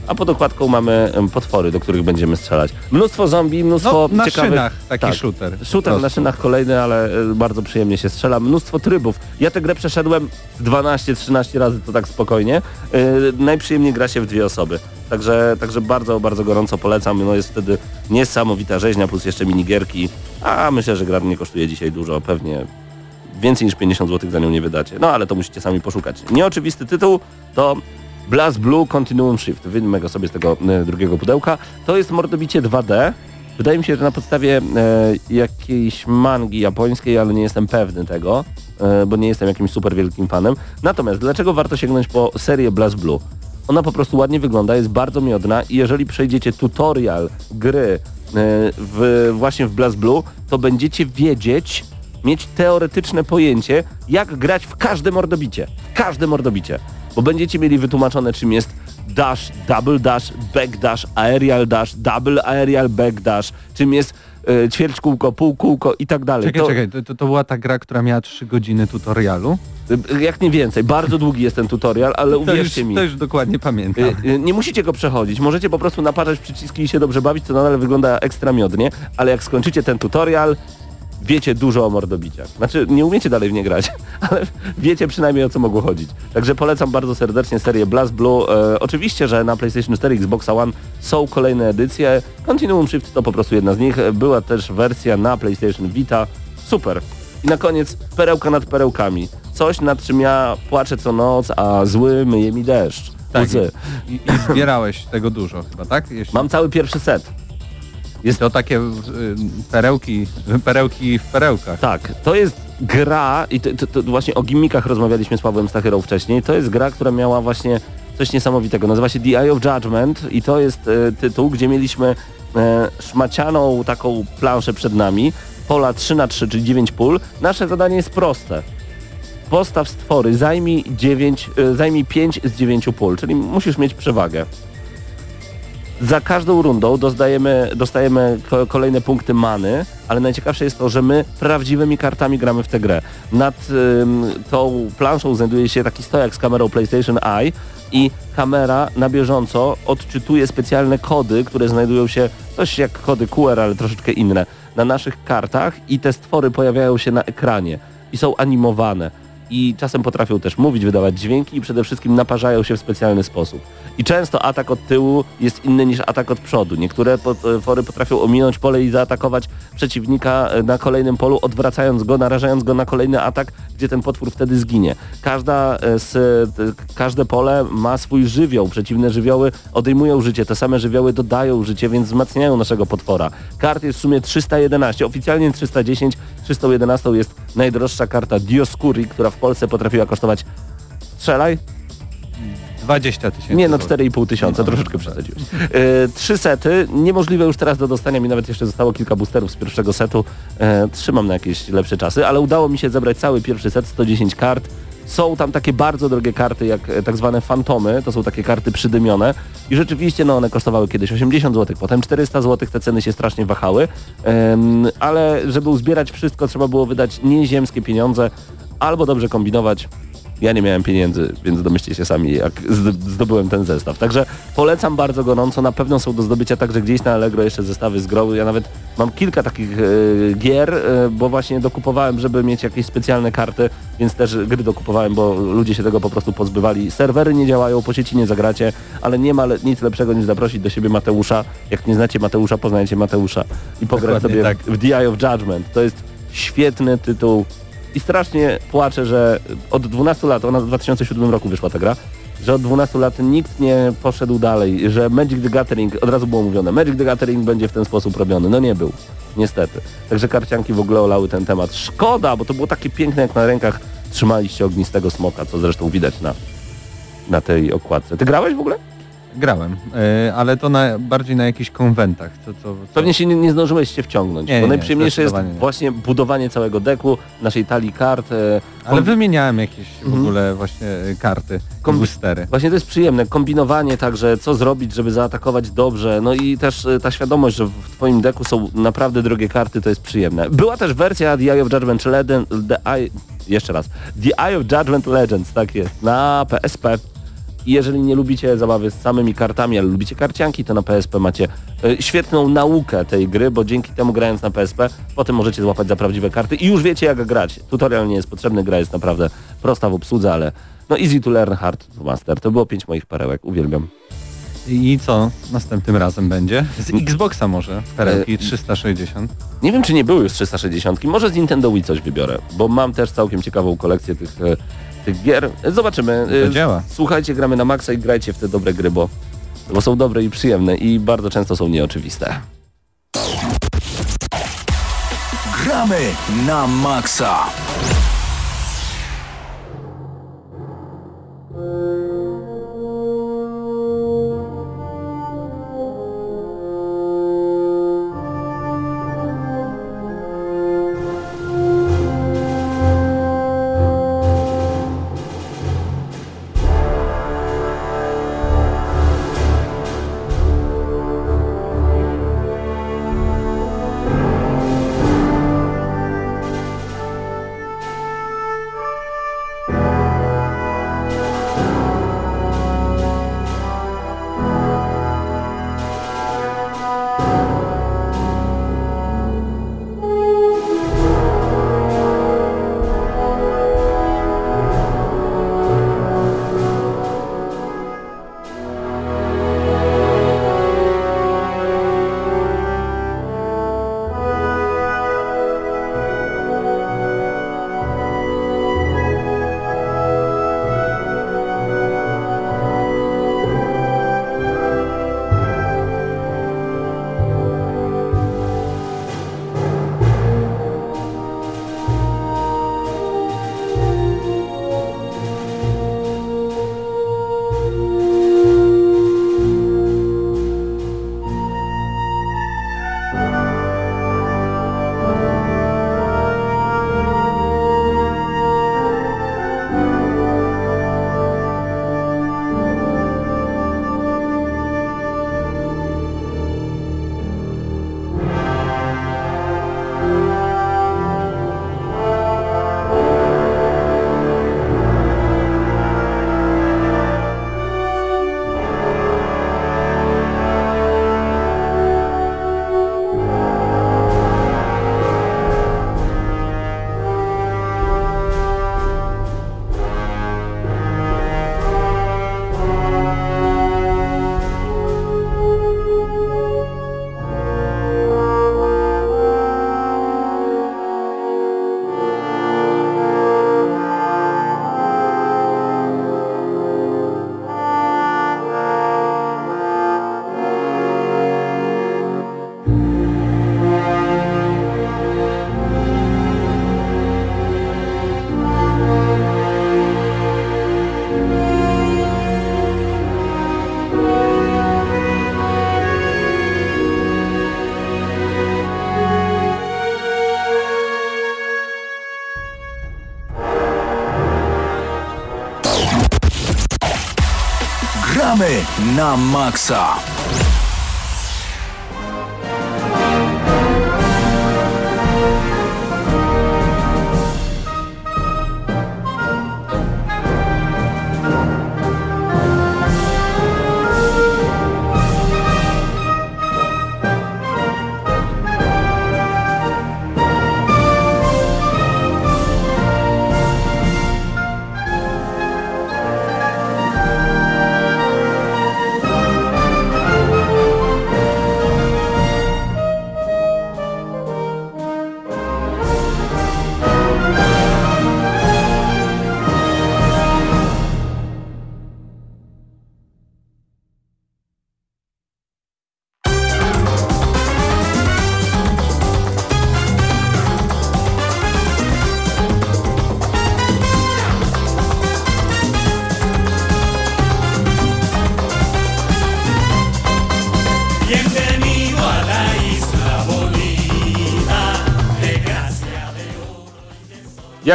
A pod okładką mamy potwory, do których będziemy strzelać. Mnóstwo zombie, mnóstwo No, na ciekawych... szynach taki tak. shooter. Shooter na szynach kolejny, ale e, bardzo przyjemnie się strzela. Mnóstwo trybów. Ja tę grę przeszedłem z 12-13 razy, to tak spokojnie. E, najprzyjemniej gra się w dwie osoby. Także, także bardzo, bardzo gorąco polecam. No jest wtedy niesamowita rzeźnia, plus jeszcze minigierki. A myślę, że gra nie kosztuje dzisiaj dużo. Pewnie więcej niż 50 zł za nią nie wydacie. No ale to musicie sami poszukać. Nieoczywisty tytuł to Blast Blue Continuum Shift. Wyjmę go sobie z tego e, drugiego pudełka. To jest mordobicie 2D. Wydaje mi się, że na podstawie e, jakiejś mangi japońskiej, ale nie jestem pewny tego, e, bo nie jestem jakimś super wielkim fanem. Natomiast dlaczego warto sięgnąć po serię Blast Blue? Ona po prostu ładnie wygląda, jest bardzo miodna i jeżeli przejdziecie tutorial gry e, w, właśnie w Blast Blue, to będziecie wiedzieć, mieć teoretyczne pojęcie, jak grać w każde mordobicie. W każde mordobicie. Bo będziecie mieli wytłumaczone, czym jest dash, double dash, back dash, aerial dash, double aerial back dash, czym jest e, ćwierć kółko, pół kółko i tak dalej. Czekaj, To- czekaj, to, to, była ta gra, która miała 3 godziny tutorialu? e, Jak nie więcej. Bardzo długi jest ten tutorial, ale To już, uwierzcie mi. to już dokładnie pamiętam. Y, y, Nie musicie go przechodzić, możecie po prostu naparzać przyciski i się dobrze bawić, to nadal wygląda ekstra miodnie, ale jak skończycie ten tutorial, wiecie dużo o mordobiciach. Znaczy, nie umiecie dalej w nie grać, ale wiecie przynajmniej o co mogło chodzić. Także polecam bardzo serdecznie serię Blast Blue. E, oczywiście, że na PlayStation 4 Xbox One są kolejne edycje. Continuum Shift to po prostu jedna z nich. Była też wersja na PlayStation Vita. Super. I na koniec perełka nad perełkami. Coś nad czym ja płaczę co noc, a zły myje mi deszcz. Tak, i, i zbierałeś tego dużo chyba, tak? Jeśli Mam cały pierwszy set. Jest to takie y, perełki, perełki w perełkach. Tak, to jest gra i to, to, to właśnie o gimmickach rozmawialiśmy z Pawłem Stachyrą wcześniej. To jest gra, która miała właśnie coś niesamowitego. Nazywa się The Eye of Judgment i to jest e, tytuł, gdzie mieliśmy e, szmacianą taką planszę przed nami, pola 3 na 3 czyli 9 pól. Nasze zadanie jest proste. Postaw stwory, zajmij 9, e, zajmij 5 z 9 pól, czyli musisz mieć przewagę. Za każdą rundą dostajemy, dostajemy ko- kolejne punkty many, ale najciekawsze jest to, że my prawdziwymi kartami gramy w tę grę. Nad ym, tą planszą znajduje się taki stojak z kamerą PlayStation Eye i kamera na bieżąco odczytuje specjalne kody, które znajdują się coś jak kody QR, ale troszeczkę inne, na naszych kartach i te stwory pojawiają się na ekranie i są animowane i czasem potrafią też mówić, wydawać dźwięki i przede wszystkim naparzają się w specjalny sposób. I często atak od tyłu jest inny niż atak od przodu. Niektóre potwory potrafią ominąć pole i zaatakować przeciwnika e, na kolejnym polu, odwracając go, narażając go na kolejny atak, gdzie ten potwór wtedy zginie. Każda e, z, e, każde pole ma swój żywioł. Przeciwne żywioły odejmują życie, te same żywioły dodają życie, więc wzmacniają naszego potwora. Kart jest w sumie 311, oficjalnie 310, 311 jest najdroższa karta Dioscuri, która w Polsce potrafiła kosztować strzelaj? 20 tysięcy. Nie, no złotych. 4,5 tysiąca, troszeczkę przesadziłeś. E, trzy sety, niemożliwe już teraz do dostania, mi nawet jeszcze zostało kilka boosterów z pierwszego setu. E, trzymam na jakieś lepsze czasy, ale udało mi się zebrać cały pierwszy set, 110 kart. Są tam takie bardzo drogie karty, jak e, tak zwane fantomy, to są takie karty przydymione i rzeczywiście no one kosztowały kiedyś 80 zł, potem 400 zł, te ceny się strasznie wahały, Em, ale żeby uzbierać wszystko trzeba było wydać nieziemskie pieniądze albo dobrze kombinować, ja nie miałem pieniędzy, więc domyślcie się sami, jak zd- zdobyłem ten zestaw. Także polecam bardzo gorąco. Na pewno są do zdobycia także gdzieś na Allegro jeszcze zestawy z growy. Ja nawet mam kilka takich e, gier, e, bo właśnie dokupowałem, żeby mieć jakieś specjalne karty, więc też gry dokupowałem, bo ludzie się tego po prostu pozbywali. Serwery nie działają, po sieci nie zagracie, ale nie ma le- nic lepszego niż zaprosić do siebie Mateusza. Jak nie znacie Mateusza, poznajcie Mateusza i pograć Dokładnie sobie tak. w The Eye of Judgment. To jest świetny tytuł i strasznie płaczę, że od 12 lat, ona w 2007 roku wyszła ta gra, że od 12 lat nikt nie poszedł dalej, że Magic the Gathering, od razu było mówione, Magic the Gathering będzie w ten sposób robiony. No nie był, niestety. Także karcianki w ogóle olały ten temat. Szkoda, bo to było takie piękne, jak na rękach trzymaliście ognistego smoka, co zresztą widać na, na tej okładce. Ty grałeś w ogóle? Grałem, e, ale to na, bardziej na jakichś konwentach. To, to, to... Pewnie się nie, nie zdążyłeś się wciągnąć, Nie, bo nie, najprzyjemniejsze jest nie. właśnie budowanie całego deku, naszej talii kart. e, Ale kombi- wymieniałem jakieś w Mhm. ogóle właśnie e, karty, Kom- boostery. Właśnie to jest przyjemne, kombinowanie także, co zrobić, żeby zaatakować dobrze, no i też ta świadomość, że w twoim deku są naprawdę drogie karty, to jest przyjemne. Była też wersja The Eye of Judgment Legend, The Eye, jeszcze raz, The Eye of Judgment Legends, tak jest, na PSP. I jeżeli nie lubicie zabawy z samymi kartami, ale lubicie karcianki, to na PSP macie e, świetną naukę tej gry, bo dzięki temu grając na PSP, potem możecie złapać za prawdziwe karty i już wiecie jak grać. Tutorial nie jest potrzebny, gra jest naprawdę prosta w obsłudze, ale no easy to learn, hard to master. To było pięć moich perełek, uwielbiam. I co następnym razem będzie? Z Xboxa może, perełki E, 360. Nie wiem, czy nie były już 360. Może z Nintendo Wii coś wybiorę, bo mam też całkiem ciekawą kolekcję tych, e, tych gier. Zobaczymy. To E, działa. Słuchajcie, gramy na maksa i grajcie w te dobre gry, bo, bo są dobre i przyjemne i bardzo często są nieoczywiste. Gramy na maksa. Na maksa.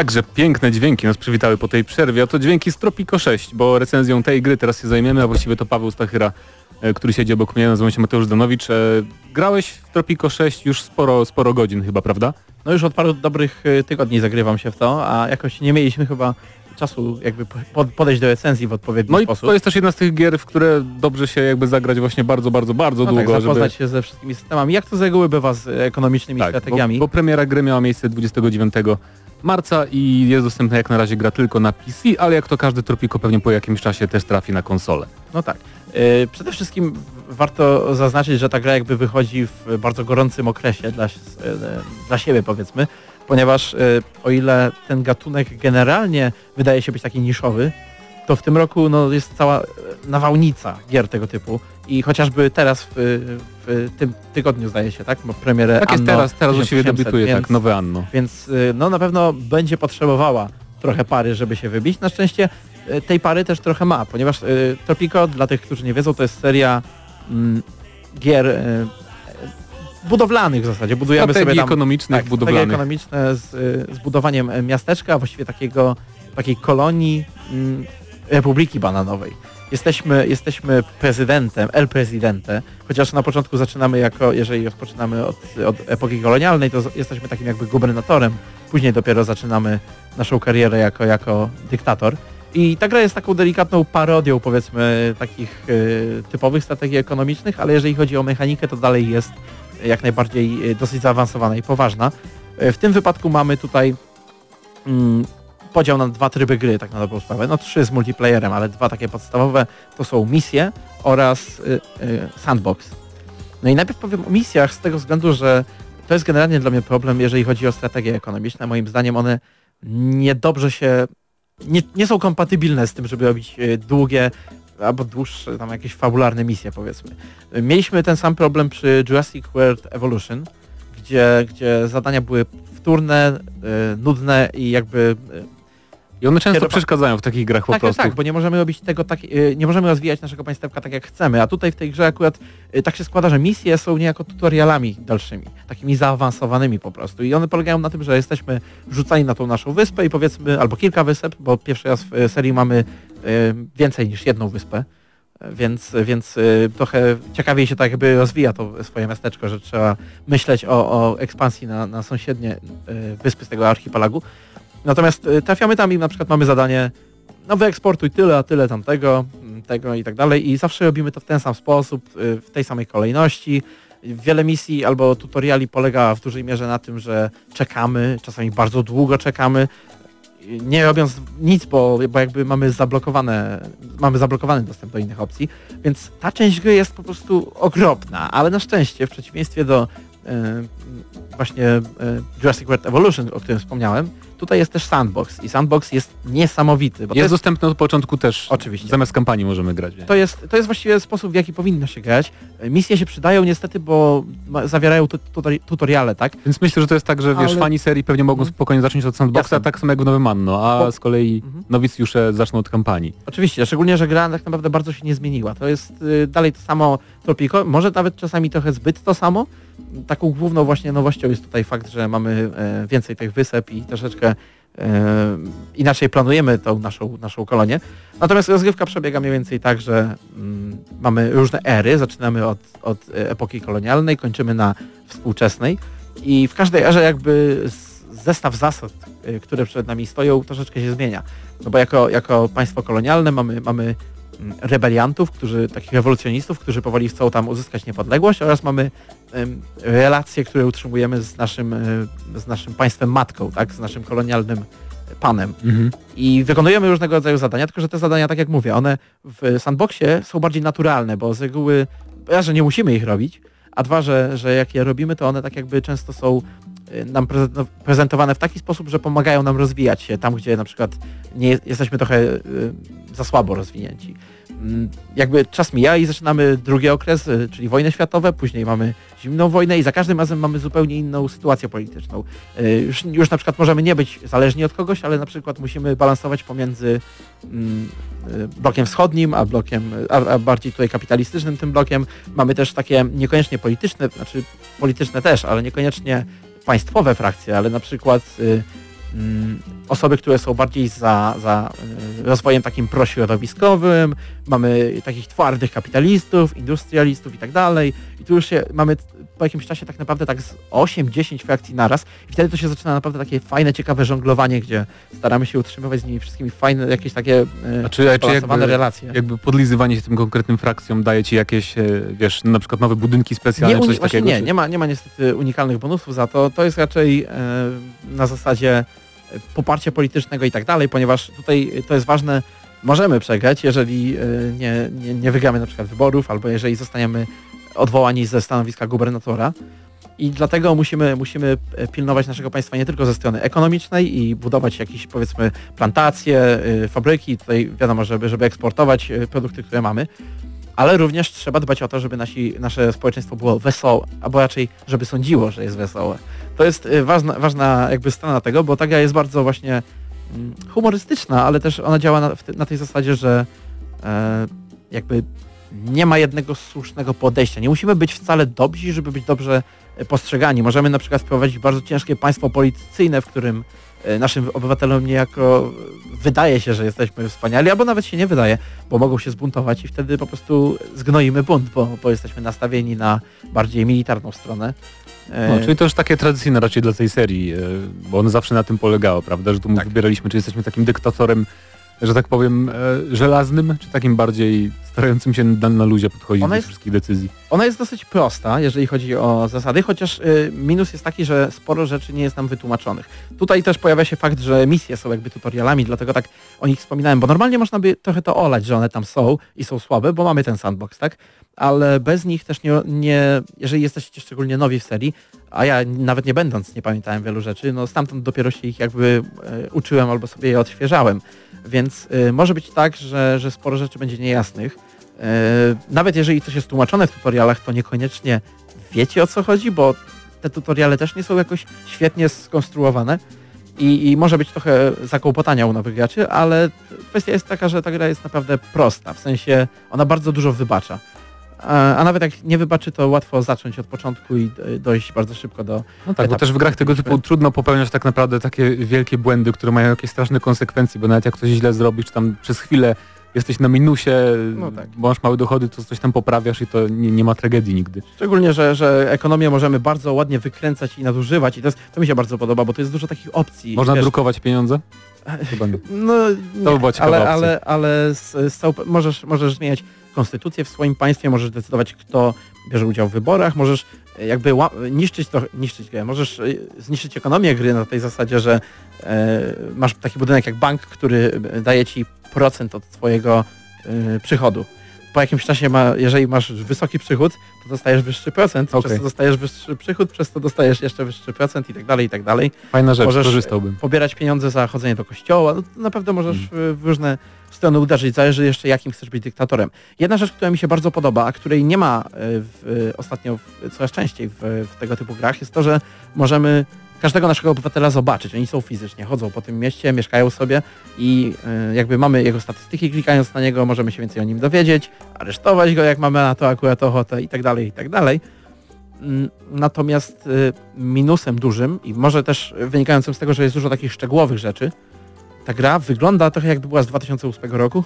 Jakże piękne dźwięki nas przywitały po tej przerwie, a to dźwięki z Tropico 6, bo recenzją tej gry teraz się zajmiemy, a właściwie to Paweł Stachyra, e, który siedzi obok mnie, nazywa się Mateusz Danowicz. E, grałeś w Tropico 6 już sporo, sporo godzin chyba, prawda? No już od paru dobrych y, tygodni zagrywam się w to, a jakoś nie mieliśmy chyba czasu jakby po- podejść do recenzji w odpowiedni No i sposób. to jest też jedna z tych gier, w które dobrze się jakby zagrać właśnie bardzo, bardzo, bardzo no tak, długo, zapoznać żeby... się ze wszystkimi systemami. Jak to z reguły bywa z e, ekonomicznymi Tak, bo, strategiami? bo premiera gry miała miejsce 29 marca i jest dostępna jak na razie gra tylko na PC, ale jak to każdy Tropico pewnie po jakimś czasie też trafi na konsolę. No tak. E, Przede wszystkim warto zaznaczyć, że ta gra jakby wychodzi w bardzo gorącym okresie dla, e, dla siebie powiedzmy, ponieważ e, o ile ten gatunek generalnie wydaje się być taki niszowy, to w tym roku no, jest cała nawałnica gier tego typu i chociażby teraz w, w tym tygodniu zdaje się, tak? Ma premierę Tak jest Anno teraz, teraz właściwie 1800, debiutuje więc, tak, nowe Anno. Więc y, no na pewno będzie potrzebowała trochę pary, żeby się wybić. Na szczęście y, tej pary też trochę ma, ponieważ y, Tropico, dla tych, którzy nie wiedzą, to jest seria mm, gier y, budowlanych w zasadzie. Budujemy Strategii sobie tam ekonomicznych, tak, budowlanych. ekonomiczne z, y, z budowaniem y, miasteczka, a właściwie takiego, takiej kolonii mm, Republiki Bananowej. Jesteśmy, jesteśmy prezydentem, El Presidente, chociaż na początku zaczynamy jako, jeżeli rozpoczynamy od, od epoki kolonialnej, to jesteśmy takim jakby gubernatorem, później dopiero zaczynamy naszą karierę jako, jako dyktator. I ta gra jest taką delikatną parodią powiedzmy takich y, typowych strategii ekonomicznych, ale jeżeli chodzi o mechanikę, to dalej jest jak najbardziej y, dosyć zaawansowana i poważna. Y, w tym wypadku mamy tutaj mm, podział na dwa tryby gry, tak na dobrą sprawę. No trzy z multiplayerem, ale dwa takie podstawowe to są misje oraz y, y, sandbox. No i najpierw powiem o misjach z tego względu, że to jest generalnie dla mnie problem, jeżeli chodzi o strategie ekonomiczne. Moim zdaniem one niedobrze się, nie, nie są kompatybilne z tym, żeby robić y, długie albo dłuższe tam jakieś fabularne misje powiedzmy. Mieliśmy ten sam problem przy Jurassic World Evolution, gdzie, gdzie zadania były wtórne, y, nudne i jakby y, I one często Kierowa- przeszkadzają w takich grach po tak, tak, prostu. tak, bo nie możemy robić tego tak, y, nie możemy rozwijać naszego państewka tak jak chcemy, a tutaj w tej grze akurat y, tak się składa, że misje są niejako tutorialami dalszymi, takimi zaawansowanymi po prostu i one polegają na tym, że jesteśmy rzucani na tą naszą wyspę i powiedzmy, albo kilka wysep, bo pierwszy raz w y, serii mamy więcej niż jedną wyspę, więc, więc trochę ciekawiej się tak jakby rozwija to swoje miasteczko, że trzeba myśleć o, o ekspansji na, na sąsiednie wyspy z tego archipelagu. Natomiast y, trafiamy tam i na przykład mamy zadanie no wyeksportuj tyle, a tyle tamtego, mm, tego i tak dalej i zawsze robimy to w ten sam sposób, y, w tej samej kolejności. Wiele misji albo tutoriali polega w dużej mierze na tym, że czekamy, czasami bardzo długo czekamy, nie robiąc nic, bo, bo jakby mamy zablokowane, mamy zablokowany dostęp do innych opcji, więc ta część gry jest po prostu okropna, ale na szczęście w przeciwieństwie do y, właśnie y, Jurassic World Evolution, o którym wspomniałem, tutaj jest też sandbox i sandbox jest niesamowity, Jest jest dostępny od początku też. Oczywiście. Zamiast kampanii możemy grać. to jest, to jest właściwie sposób, w jaki powinno się grać. Misje się przydają niestety, bo ma, zawierają tu, tutori- tutoriale, tak? Więc myślę, że to jest tak, że wiesz, Ale- fani serii pewnie mogą Mhm. spokojnie zacząć od sandboxa, Jasne. tak samo jak w Nowym Manno, a Bo- z kolei Mhm. nowicjusze zaczną od kampanii. Oczywiście, szczególnie, że gra tak naprawdę bardzo się nie zmieniła. To jest y, dalej to samo Tropico, może nawet czasami trochę zbyt to samo. Taką główną właśnie nowością jest tutaj fakt, że mamy e, więcej tych wysep i troszeczkę e, inaczej planujemy tą naszą, naszą kolonię. Natomiast rozgrywka przebiega mniej więcej tak, że mm, mamy różne ery, zaczynamy od, od e, epoki kolonialnej, kończymy na współczesnej i w każdej erze jakby zestaw zasad, które przed nami stoją, troszeczkę się zmienia. No bo jako, jako państwo kolonialne mamy, mamy rebeliantów, którzy, takich rewolucjonistów, którzy powoli chcą tam uzyskać niepodległość oraz mamy relacje, które utrzymujemy z naszym, y, z naszym państwem matką, tak, z naszym kolonialnym panem. I wykonujemy różnego rodzaju zadania, tylko że te zadania, tak jak mówię, one w sandboxie są bardziej naturalne, bo z reguły, raz, że nie musimy ich robić, a dwa, że, że jak je robimy, to one tak jakby często są nam prezento- prezentowane w taki sposób, że pomagają nam rozwijać się tam, gdzie na przykład nie jesteśmy trochę y, za słabo rozwinięci. Mm, Jakby czas mija i zaczynamy drugi okres, y, czyli wojny światowe, później mamy zimną wojnę i za każdym razem mamy zupełnie inną sytuację polityczną. Y, Już, już na przykład możemy nie być zależni od kogoś, ale na przykład musimy balansować pomiędzy mm, y, blokiem wschodnim, a blokiem, a bardziej tutaj kapitalistycznym tym blokiem. Mamy też takie niekoniecznie polityczne, znaczy polityczne też, ale niekoniecznie państwowe frakcje, ale na przykład y, mm, osoby, które są bardziej za, za y, rozwojem takim prośrodowiskowym, mamy takich twardych kapitalistów, industrialistów i tak dalej. I tu już się mamy po jakimś czasie tak naprawdę tak z 8-10 frakcji naraz i wtedy to się zaczyna naprawdę takie fajne, ciekawe żonglowanie, gdzie staramy się utrzymywać z nimi wszystkimi fajne, jakieś takie A czy, a czy jakby, relacje. jakby podlizywanie się tym konkretnym frakcjom daje ci jakieś, e, wiesz, na przykład nowe budynki specjalne, nie, coś takiego? nie, czy... nie ma, nie ma niestety unikalnych bonusów za to. To jest raczej e, na zasadzie e, poparcia politycznego i tak dalej, ponieważ tutaj to jest ważne, możemy przegrać, jeżeli e, nie, nie, nie wygramy na przykład wyborów, albo jeżeli zostaniemy odwołani ze stanowiska gubernatora. I dlatego musimy, musimy e, pilnować naszego państwa nie tylko ze strony ekonomicznej i budować jakieś powiedzmy plantacje, y, fabryki, tutaj wiadomo, żeby, żeby eksportować y, produkty, które mamy, ale również trzeba dbać o to, żeby nasi, nasze społeczeństwo było wesołe, albo raczej, żeby sądziło, że jest wesołe. To jest y, ważna, ważna jakby strona tego, bo ta gra jest bardzo właśnie mm, humorystyczna, ale też ona działa na, na tej zasadzie, że e, jakby nie ma jednego słusznego podejścia. Nie musimy być wcale dobrzy, żeby być dobrze e, postrzegani. Możemy na przykład wprowadzić bardzo ciężkie państwo policyjne, w którym e, naszym obywatelom niejako e, wydaje się, że jesteśmy wspaniali, albo nawet się nie wydaje, bo mogą się zbuntować i wtedy po prostu zgnoimy bunt, bo, bo jesteśmy nastawieni na bardziej militarną stronę. No, czyli to już takie tradycyjne raczej dla tej serii, bo one zawsze na tym polegało, prawda, że tu Tak. wybieraliśmy, czy jesteśmy takim dyktatorem, że tak powiem, e, żelaznym, czy takim bardziej starającym się na, na luzie podchodzić Ona do jest- wszystkich decyzji. Ona jest dosyć prosta, jeżeli chodzi o zasady, chociaż y, minus jest taki, że sporo rzeczy nie jest nam wytłumaczonych. Tutaj też pojawia się fakt, że misje są jakby tutorialami, dlatego tak o nich wspominałem, bo normalnie można by trochę to olać, że one tam są i są słabe, bo mamy ten sandbox, tak? Ale bez nich też nie, nie jeżeli jesteście szczególnie nowi w serii, a ja nawet nie będąc nie pamiętałem wielu rzeczy, no stamtąd dopiero się ich jakby e, uczyłem albo sobie je odświeżałem. Więc y, może być tak, że, że sporo rzeczy będzie niejasnych. E, Nawet jeżeli coś jest tłumaczone w tutorialach, to niekoniecznie wiecie o co chodzi, bo te tutoriale też nie są jakoś świetnie skonstruowane i, i może być trochę zakołpotania u nowych graczy, ale kwestia jest taka, że ta gra jest naprawdę prosta, w sensie ona bardzo dużo wybacza. A, a nawet jak nie wybaczy, to łatwo zacząć od początku i dojść bardzo szybko do... No tak, bo etap, też w grach tego typu trudno popełniać tak naprawdę takie wielkie błędy, które mają jakieś straszne konsekwencje, bo nawet jak coś źle zrobisz, czy tam przez chwilę jesteś na minusie, No tak. bo masz małe dochody, to coś tam poprawiasz i to nie, nie ma tragedii nigdy. Szczególnie, że, że ekonomię możemy bardzo ładnie wykręcać i nadużywać i to, jest, to mi się bardzo podoba, bo to jest dużo takich opcji. Można Wiesz, drukować pieniądze? Chyba nie. No, by była ciekawa ale, opcja. ale, ale z, z całą, możesz, możesz zmieniać konstytucję w swoim państwie, możesz decydować, kto bierze udział w wyborach, możesz e, jakby niszczyć, to, niszczyć grę, możesz e, zniszczyć ekonomię gry na tej zasadzie, że e, masz taki budynek jak bank, który e, daje ci procent od twojego e, przychodu. Po jakimś czasie, ma, jeżeli masz wysoki przychód, to dostajesz wyższy procent, Okej. przez to dostajesz wyższy przychód, przez to dostajesz jeszcze wyższy procent i tak dalej, i tak dalej Fajna rzecz, Możesz- korzystałbym. pobierać pieniądze za chodzenie do kościoła, no naprawdę możesz Mm. w różne strony uderzyć, zależy jeszcze jakim chcesz być dyktatorem. Jedna rzecz, która mi się bardzo podoba, a której nie ma e, w, ostatnio w, coraz częściej w, w tego typu grach, jest to, że możemy każdego naszego obywatela zobaczyć. Oni są fizycznie, chodzą po tym mieście, mieszkają sobie i e, jakby mamy jego statystyki, klikając na niego możemy się więcej o nim dowiedzieć, aresztować go, jak mamy na to akurat ochotę i tak dalej, i tak dalej. Mm, Natomiast y, minusem dużym i może też wynikającym z tego, że jest dużo takich szczegółowych rzeczy, ta gra wygląda trochę jakby była z 2008 roku.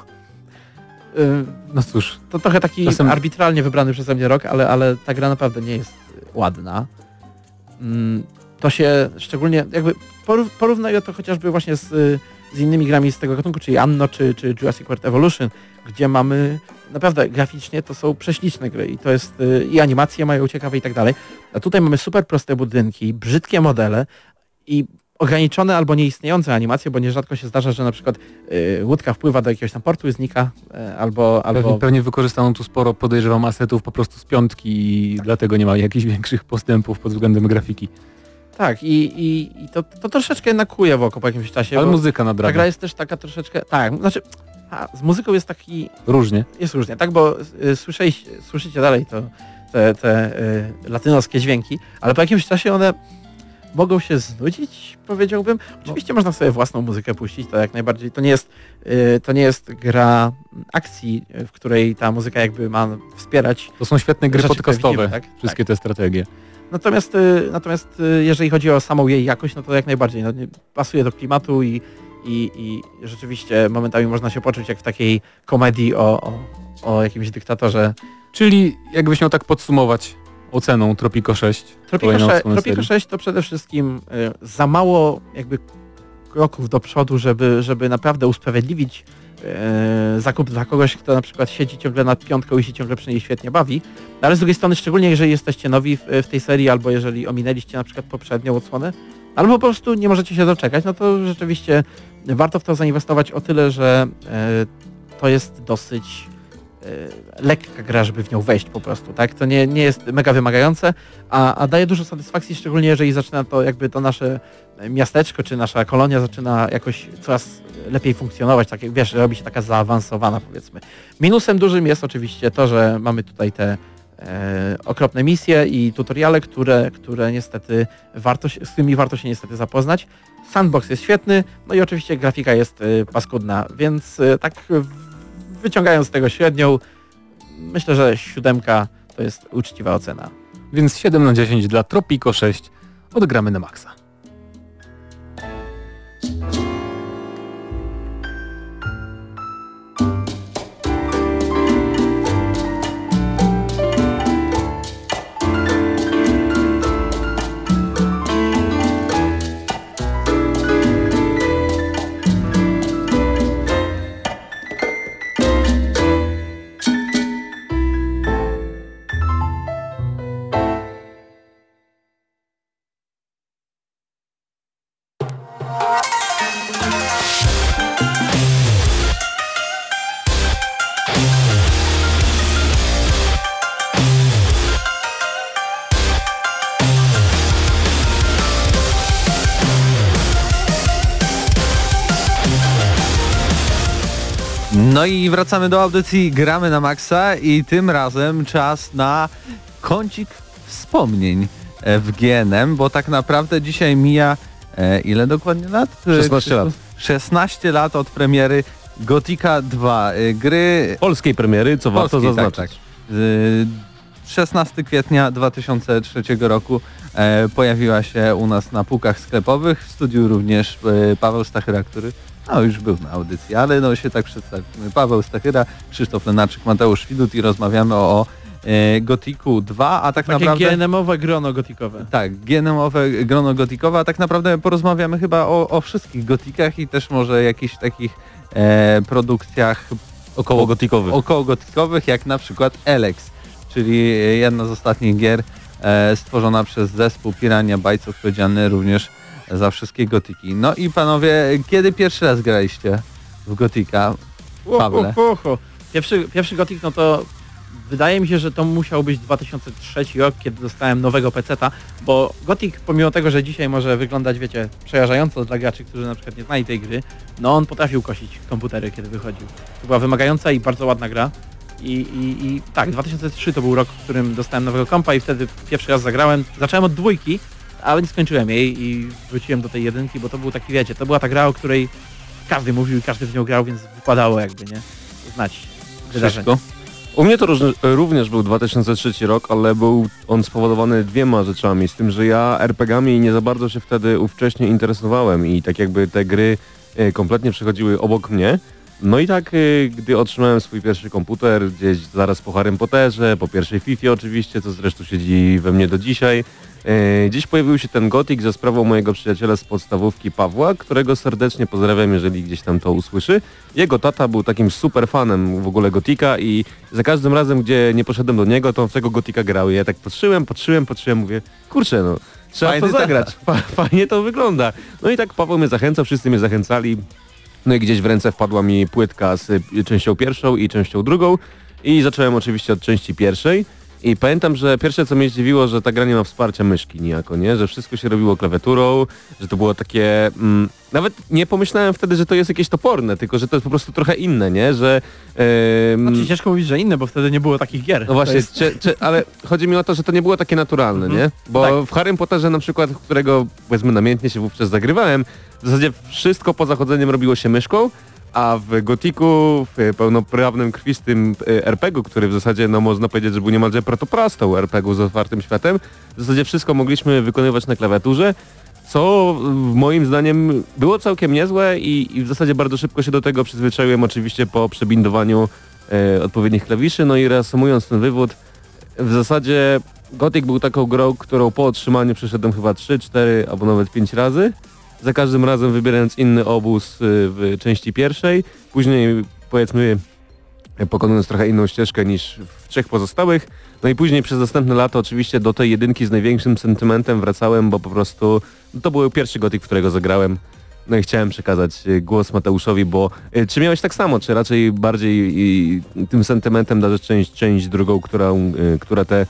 Y, No cóż, To trochę taki Czasem- arbitralnie wybrany przeze mnie rok, ale, ale ta gra naprawdę nie jest ładna. To się szczególnie jakby porów- porównuję to chociażby właśnie z, z innymi grami z tego gatunku, czyli Anno czy, czy Jurassic World Evolution, gdzie mamy naprawdę graficznie to są prześliczne gry i to jest i animacje mają ciekawe i tak dalej. A tutaj mamy super proste budynki, brzydkie modele i ograniczone albo nieistniejące animacje, bo nierzadko się zdarza, że na przykład y, łódka wpływa do jakiegoś tam portu i znika, y, albo, pewnie, pewnie wykorzystano tu sporo, podejrzewam, asetów po prostu z piątki i dlatego nie ma jakichś większych postępów pod względem grafiki. Tak i, i, i to, to troszeczkę nakuje w oko po jakimś czasie, Ale muzyka ta nadrabia. gra jest też taka troszeczkę, tak, znaczy a, z muzyką jest taki, Różnie. jest różnie, tak, bo y, słyszeliście, słyszycie dalej to, te, te y, latynoskie dźwięki, ale po jakimś czasie one mogą się znudzić, powiedziałbym. Oczywiście można sobie własną muzykę puścić, to jak najbardziej, to nie jest, y, to nie jest gra akcji, w której ta muzyka jakby ma wspierać To są świetne gry podcastowe, tak? wszystkie te strategie. Natomiast, y, natomiast y, jeżeli chodzi o samą jej jakość, no to jak najbardziej no, pasuje do klimatu i, i, i rzeczywiście momentami można się poczuć jak w takiej komedii o, o, o jakimś dyktatorze. Czyli jakbyś miał tak podsumować oceną Tropico 6. Tropico, kolejną 6, odsłonę Tropico serii. 6 to przede wszystkim y, za mało jakby kroków do przodu, żeby, żeby naprawdę usprawiedliwić y, zakup dla kogoś, kto na przykład siedzi ciągle nad piątką i się ciągle przy niej świetnie bawi. No ale z drugiej strony, szczególnie jeżeli jesteście nowi w, w tej serii, albo jeżeli ominęliście na przykład poprzednią odsłonę, albo po prostu nie możecie się doczekać, no to rzeczywiście warto w to zainwestować o tyle, że y, to jest dosyć lekka gra, żeby w nią wejść po prostu, tak? To nie, nie jest mega wymagające, a, a daje dużo satysfakcji, szczególnie jeżeli zaczyna to jakby to nasze miasteczko, czy nasza kolonia zaczyna jakoś coraz lepiej funkcjonować, tak wiesz, robi się taka zaawansowana powiedzmy. Minusem dużym jest oczywiście to, że mamy tutaj te e, okropne misje i tutoriale, które, które niestety warto, się- z którymi warto się niestety zapoznać. Sandbox jest świetny, no i oczywiście grafika jest e, paskudna, więc e, tak w- wyciągając z tego średnią, myślę, że siódemka to jest uczciwa ocena. Więc 7 na 10 dla Tropico 6 odgramy na maksa. No i wracamy do audycji Gramy na Maxa i tym razem czas na kącik wspomnień e, w GNM, bo tak naprawdę dzisiaj mija e, ile dokładnie lat? E, 16 lat. 16 lat od premiery Gotika 2, e, gry Polskiej premiery, co warto Polskiej, zaznaczyć. Tak, tak. Y, 16 kwietnia 2003 roku e, pojawiła się u nas na półkach sklepowych. W studiu również e, Paweł Stachyra, który no, już był na audycji, ale no się tak przedstawimy. Paweł Stachyra, Krzysztof Lenaczyk, Mateusz Widut i rozmawiamy o, e, Gotiku 2, a tak Takie naprawdę... GNM-owe grono gotikowe. Tak, GNM-owe grono gotikowe, a tak naprawdę porozmawiamy chyba o, o wszystkich gotikach i też może jakichś takich e, produkcjach Około gotikowych. około gotikowych, jak na przykład Elex, czyli jedna z ostatnich gier e, stworzona przez zespół Pirania Bytes odpowiedzialny również za wszystkie gotiki. No i panowie, kiedy pierwszy raz graliście w gotika? Pawle. Uh, uh, uh. Pierwszy, pierwszy gotik, no to wydaje mi się, że to musiał być 2003 rok, kiedy dostałem nowego peceta, bo gotik, pomimo tego, że dzisiaj może wyglądać, wiecie, przerażająco dla graczy, którzy na przykład nie znali tej gry, no on potrafił kosić komputery, kiedy wychodził. To była wymagająca i bardzo ładna gra. I, i, I tak, 2003 to był rok, w którym dostałem nowego kompa i wtedy pierwszy raz zagrałem. Zacząłem od dwójki, ale nie skończyłem jej i wróciłem do tej jedynki, bo to był taki, wiecie, to była ta gra, o której każdy mówił i każdy w nią grał, więc wypadało jakby, nie? Znać wydarzenie. U mnie to również był 2003 rok, ale był on spowodowany dwiema rzeczami. Z tym, że ja RPG-ami nie za bardzo się wtedy ówcześnie interesowałem i tak jakby te gry e, kompletnie przechodziły obok mnie. No i tak, e, gdy otrzymałem swój pierwszy komputer, gdzieś zaraz po Harrym Potterze, po pierwszej FIFA oczywiście, co zresztą siedzi we mnie do dzisiaj, e, gdzieś pojawił się ten gotik za sprawą mojego przyjaciela z podstawówki Pawła, którego serdecznie pozdrawiam, jeżeli gdzieś tam to usłyszy. Jego tata był takim super fanem w ogóle gotika i za każdym razem, gdzie nie poszedłem do niego, to w tego gotika grał. I ja tak patrzyłem, patrzyłem, patrzyłem, mówię, kurczę no, trzeba Fajny to zagrać, Fa fajnie to wygląda. No i tak Paweł mnie zachęcał, wszyscy mnie zachęcali. No i gdzieś w ręce wpadła mi płytka z y, częścią pierwszą i częścią drugą i zacząłem oczywiście od części pierwszej. I pamiętam, że pierwsze co mnie zdziwiło, że ta gra nie ma wsparcia myszki niejako, nie? Że wszystko się robiło klawiaturą, że to było takie... Mm, nawet nie pomyślałem wtedy, że to jest jakieś toporne, tylko że to jest po prostu trochę inne, nie? Że... em, Znaczy ciężko mówić, że inne, bo wtedy nie było takich gier. no właśnie, jest, czy, czy, ale chodzi mi o to, że to nie było takie naturalne, Mhm. nie? Bo Tak. w Harrym Potterze na przykład, którego powiedzmy namiętnie się wówczas zagrywałem, w zasadzie wszystko poza chodzeniem robiło się myszką, A w Gotiku, w pełnoprawnym, krwistym e, RPG-u, który w zasadzie, no można powiedzieć, że był niemalże protoprostą RPG-u z otwartym światem, w zasadzie wszystko mogliśmy wykonywać na klawiaturze, co moim zdaniem było całkiem niezłe i, i w zasadzie bardzo szybko się do tego przyzwyczaiłem, oczywiście po przebindowaniu e, odpowiednich klawiszy. No i reasumując ten wywód, w zasadzie Gothic był taką grą, którą po otrzymaniu przeszedłem chyba 3, 4 albo nawet 5 razy. Za każdym razem wybierając inny obóz y, w części pierwszej. Później powiedzmy pokonując trochę inną ścieżkę niż w trzech pozostałych. No i później przez następne lata oczywiście do tej jedynki z największym sentymentem wracałem, bo po prostu no to był pierwszy gotik, w którego zagrałem. No i chciałem przekazać y, głos Mateuszowi, bo y, czy miałeś tak samo, czy raczej bardziej i, tym sentymentem darzysz część, część drugą, która, y, która te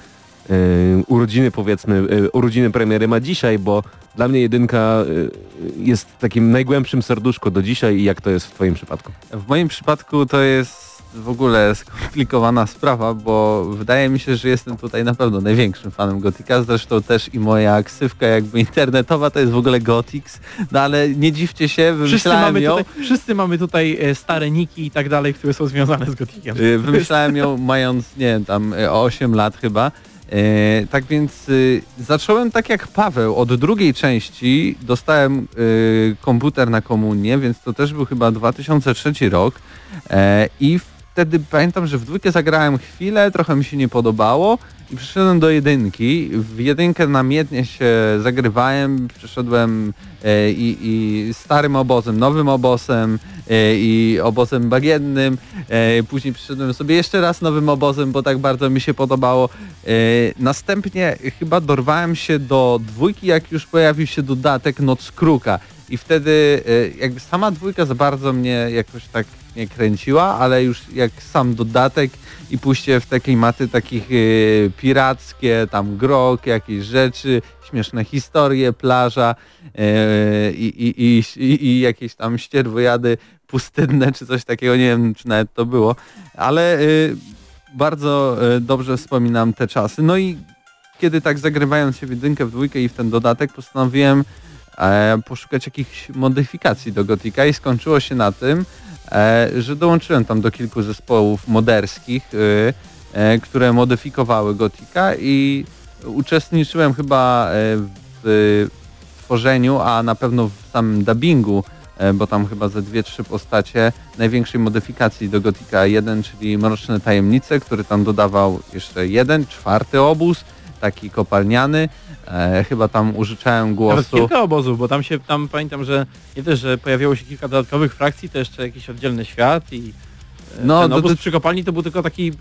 y, urodziny powiedzmy, y, urodziny premiery ma dzisiaj, bo dla mnie jedynka y, jest takim najgłębszym serduszko do dzisiaj i jak to jest w twoim przypadku? W moim przypadku to jest w ogóle skomplikowana sprawa, bo wydaje mi się, że jestem tutaj na pewno największym fanem Gotika, zresztą też i moja ksywka jakby internetowa to jest w ogóle Gotix, no ale nie dziwcie się, Wszyscy wymyślałem mamy, ją, tutaj, wszyscy mamy tutaj e, stare niki i tak dalej, które są związane z Gotikiem. y, wymyślałem ją mając, nie wiem, tam y, o 8 lat chyba. E, tak więc y, zacząłem tak jak Paweł, od drugiej części. Dostałem y, komputer na komunię, więc to też był chyba 2003 rok. E, i wtedy pamiętam, że w dwójkę zagrałem chwilę, trochę mi się nie podobało przyszedłem do jedynki. W jedynkę namiętnie się zagrywałem, przeszedłem e, i, i starym obozem, nowym obozem e, i obozem bagiennym. E, później przyszedłem sobie jeszcze raz nowym obozem, bo tak bardzo mi się podobało. E, następnie chyba dorwałem się do dwójki, jak już pojawił się dodatek Noc Kruka. I wtedy e, jakby sama dwójka za bardzo mnie jakoś tak nie kręciła, ale już jak sam dodatek i pójście w takiej maty takich e, pirackie, tam grok, jakieś rzeczy, śmieszne historie, plaża e, i, i, i, i, jakieś tam ścierwojady pustynne czy coś takiego, nie wiem czy nawet to było, ale e, bardzo dobrze wspominam te czasy. No i kiedy tak zagrywając się w jedynkę, w dwójkę i w ten dodatek postanowiłem poszukać jakichś modyfikacji do Gotika i skończyło się na tym, że dołączyłem tam do kilku zespołów moderskich, e, e, które modyfikowały Gotika i uczestniczyłem chyba e, w tworzeniu, a na pewno w samym dubbingu, e, bo tam chyba ze dwie, trzy postacie największej modyfikacji do Gotika 1, czyli Mroczne Tajemnice, który tam dodawał jeszcze jeden, czwarty obóz, taki kopalniany. E, chyba tam użyczałem Nawet głosu. kilka obozów, bo tam się, tam pamiętam, że nie też, że pojawiło się kilka dodatkowych frakcji, to jeszcze jakiś oddzielny świat i e, No, ten obóz to- przy kopalni to był tylko taki e,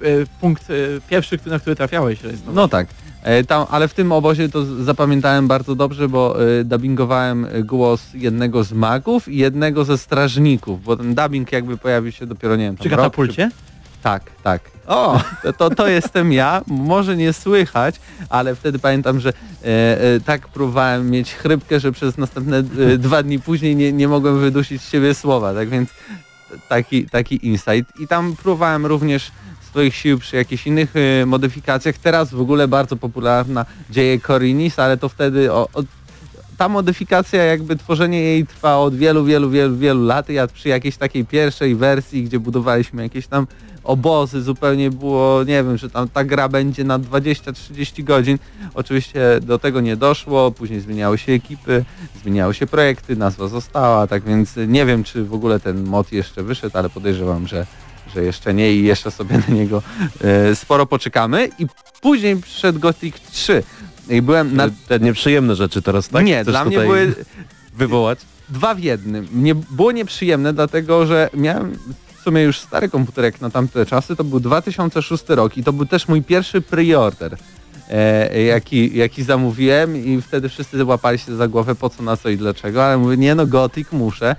punkt e, pierwszy, który- na który trafiałeś. jest No tak. E, Tam, ale w tym obozie to zapamiętałem bardzo dobrze, bo dubbingowałem głos jednego z magów i jednego ze strażników, bo ten dubbing jakby pojawił się dopiero, nie wiem, Przy tam rok, katapulcie? Tak, tak. O, to, to, jestem ja, może nie słychać, ale wtedy pamiętam, że e, e, tak próbowałem mieć chrypkę, że przez następne e, dwa dni później nie, nie mogłem wydusić z siebie słowa, tak więc taki, taki insight. I tam próbowałem również swoich sił przy jakichś innych e, modyfikacjach. Teraz w ogóle bardzo popularna dzieje Corinis, ale to wtedy o, o, ta modyfikacja, jakby tworzenie jej trwa od wielu, wielu, wielu, wielu lat. Ja przy jakiejś takiej pierwszej wersji, gdzie budowaliśmy jakieś tam obozy, zupełnie było, nie wiem, że tam ta gra będzie na 20-30 godzin. Oczywiście do tego nie doszło, później zmieniały się ekipy, zmieniały się projekty, nazwa została, tak więc nie wiem, czy w ogóle ten mod jeszcze wyszedł, ale podejrzewam, że, że jeszcze nie i jeszcze sobie na niego e, sporo poczekamy. I później przyszedł Gothic 3. I byłem na... Te nieprzyjemne rzeczy teraz, tak? Nie, Chcesz dla mnie były wywołać? dwa w jednym. Nie, było nieprzyjemne, dlatego że miałem w sumie już stary komputer jak na tamte czasy, to był 2006 rok i to był też mój pierwszy pre-order, e, jaki, jaki zamówiłem i wtedy wszyscy łapali się za głowę po co, na co i dlaczego, ale mówię, nie no, Gothic muszę.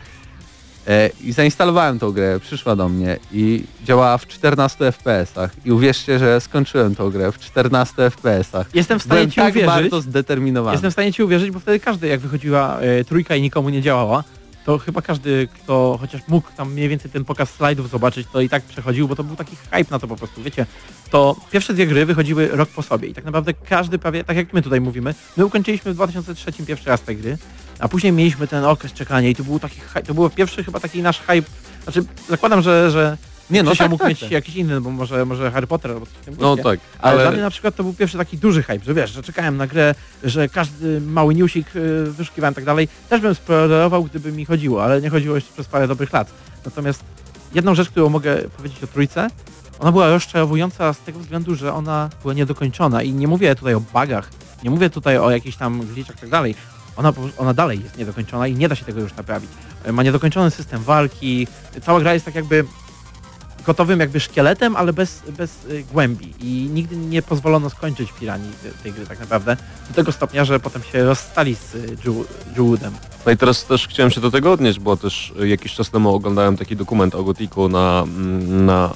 E, I zainstalowałem tą grę, przyszła do mnie i działała w 14 FPS-ach. I uwierzcie, że skończyłem tą grę w 14 FPS-ach. Jestem w stanie Byłem ci tak uwierzyć. bardzo zdeterminowany. Jestem w stanie ci uwierzyć, bo wtedy każdy jak wychodziła e, trójka i nikomu nie działała, to chyba każdy, kto chociaż mógł tam mniej więcej ten pokaz slajdów zobaczyć, to i tak przechodził, bo to był taki hype na to po prostu, wiecie. To pierwsze dwie gry wychodziły rok po sobie i tak naprawdę każdy prawie, tak jak my tutaj mówimy, my ukończyliśmy w 2003 pierwszy raz te gry, a później mieliśmy ten okres czekania i to był taki to był pierwszy chyba taki nasz hype Znaczy, zakładam, że, że Nie, no Krzysia tak, mógł tak, mieć tak. jakiś inny, bo może, może Harry Potter albo coś w tym No tak, Ale, dla mnie ale na przykład to był pierwszy taki duży hype, że wiesz, że czekałem na grę, że każdy mały newsik y, wyszukiwałem i tak dalej. Też bym spoilerował, gdyby mi chodziło, ale nie chodziło jeszcze przez parę dobrych lat. Natomiast jedną rzecz, którą mogę powiedzieć o trójce, ona była rozczarowująca z tego względu, że ona była niedokończona i nie mówię tutaj o bugach, nie mówię tutaj o jakichś tam glitchach i tak dalej. Ona, ona dalej jest niedokończona i nie da się tego już naprawić. E, Ma niedokończony system walki, cała gra jest tak jakby gotowym jakby szkieletem, ale bez, bez y, głębi i nigdy nie pozwolono skończyć piranii y, tej gry tak naprawdę, do tego stopnia, że potem się rozstali z Juwoodem. No i teraz też chciałem się do tego odnieść, bo też jakiś czas temu oglądałem taki dokument o Gotiku na, mm, na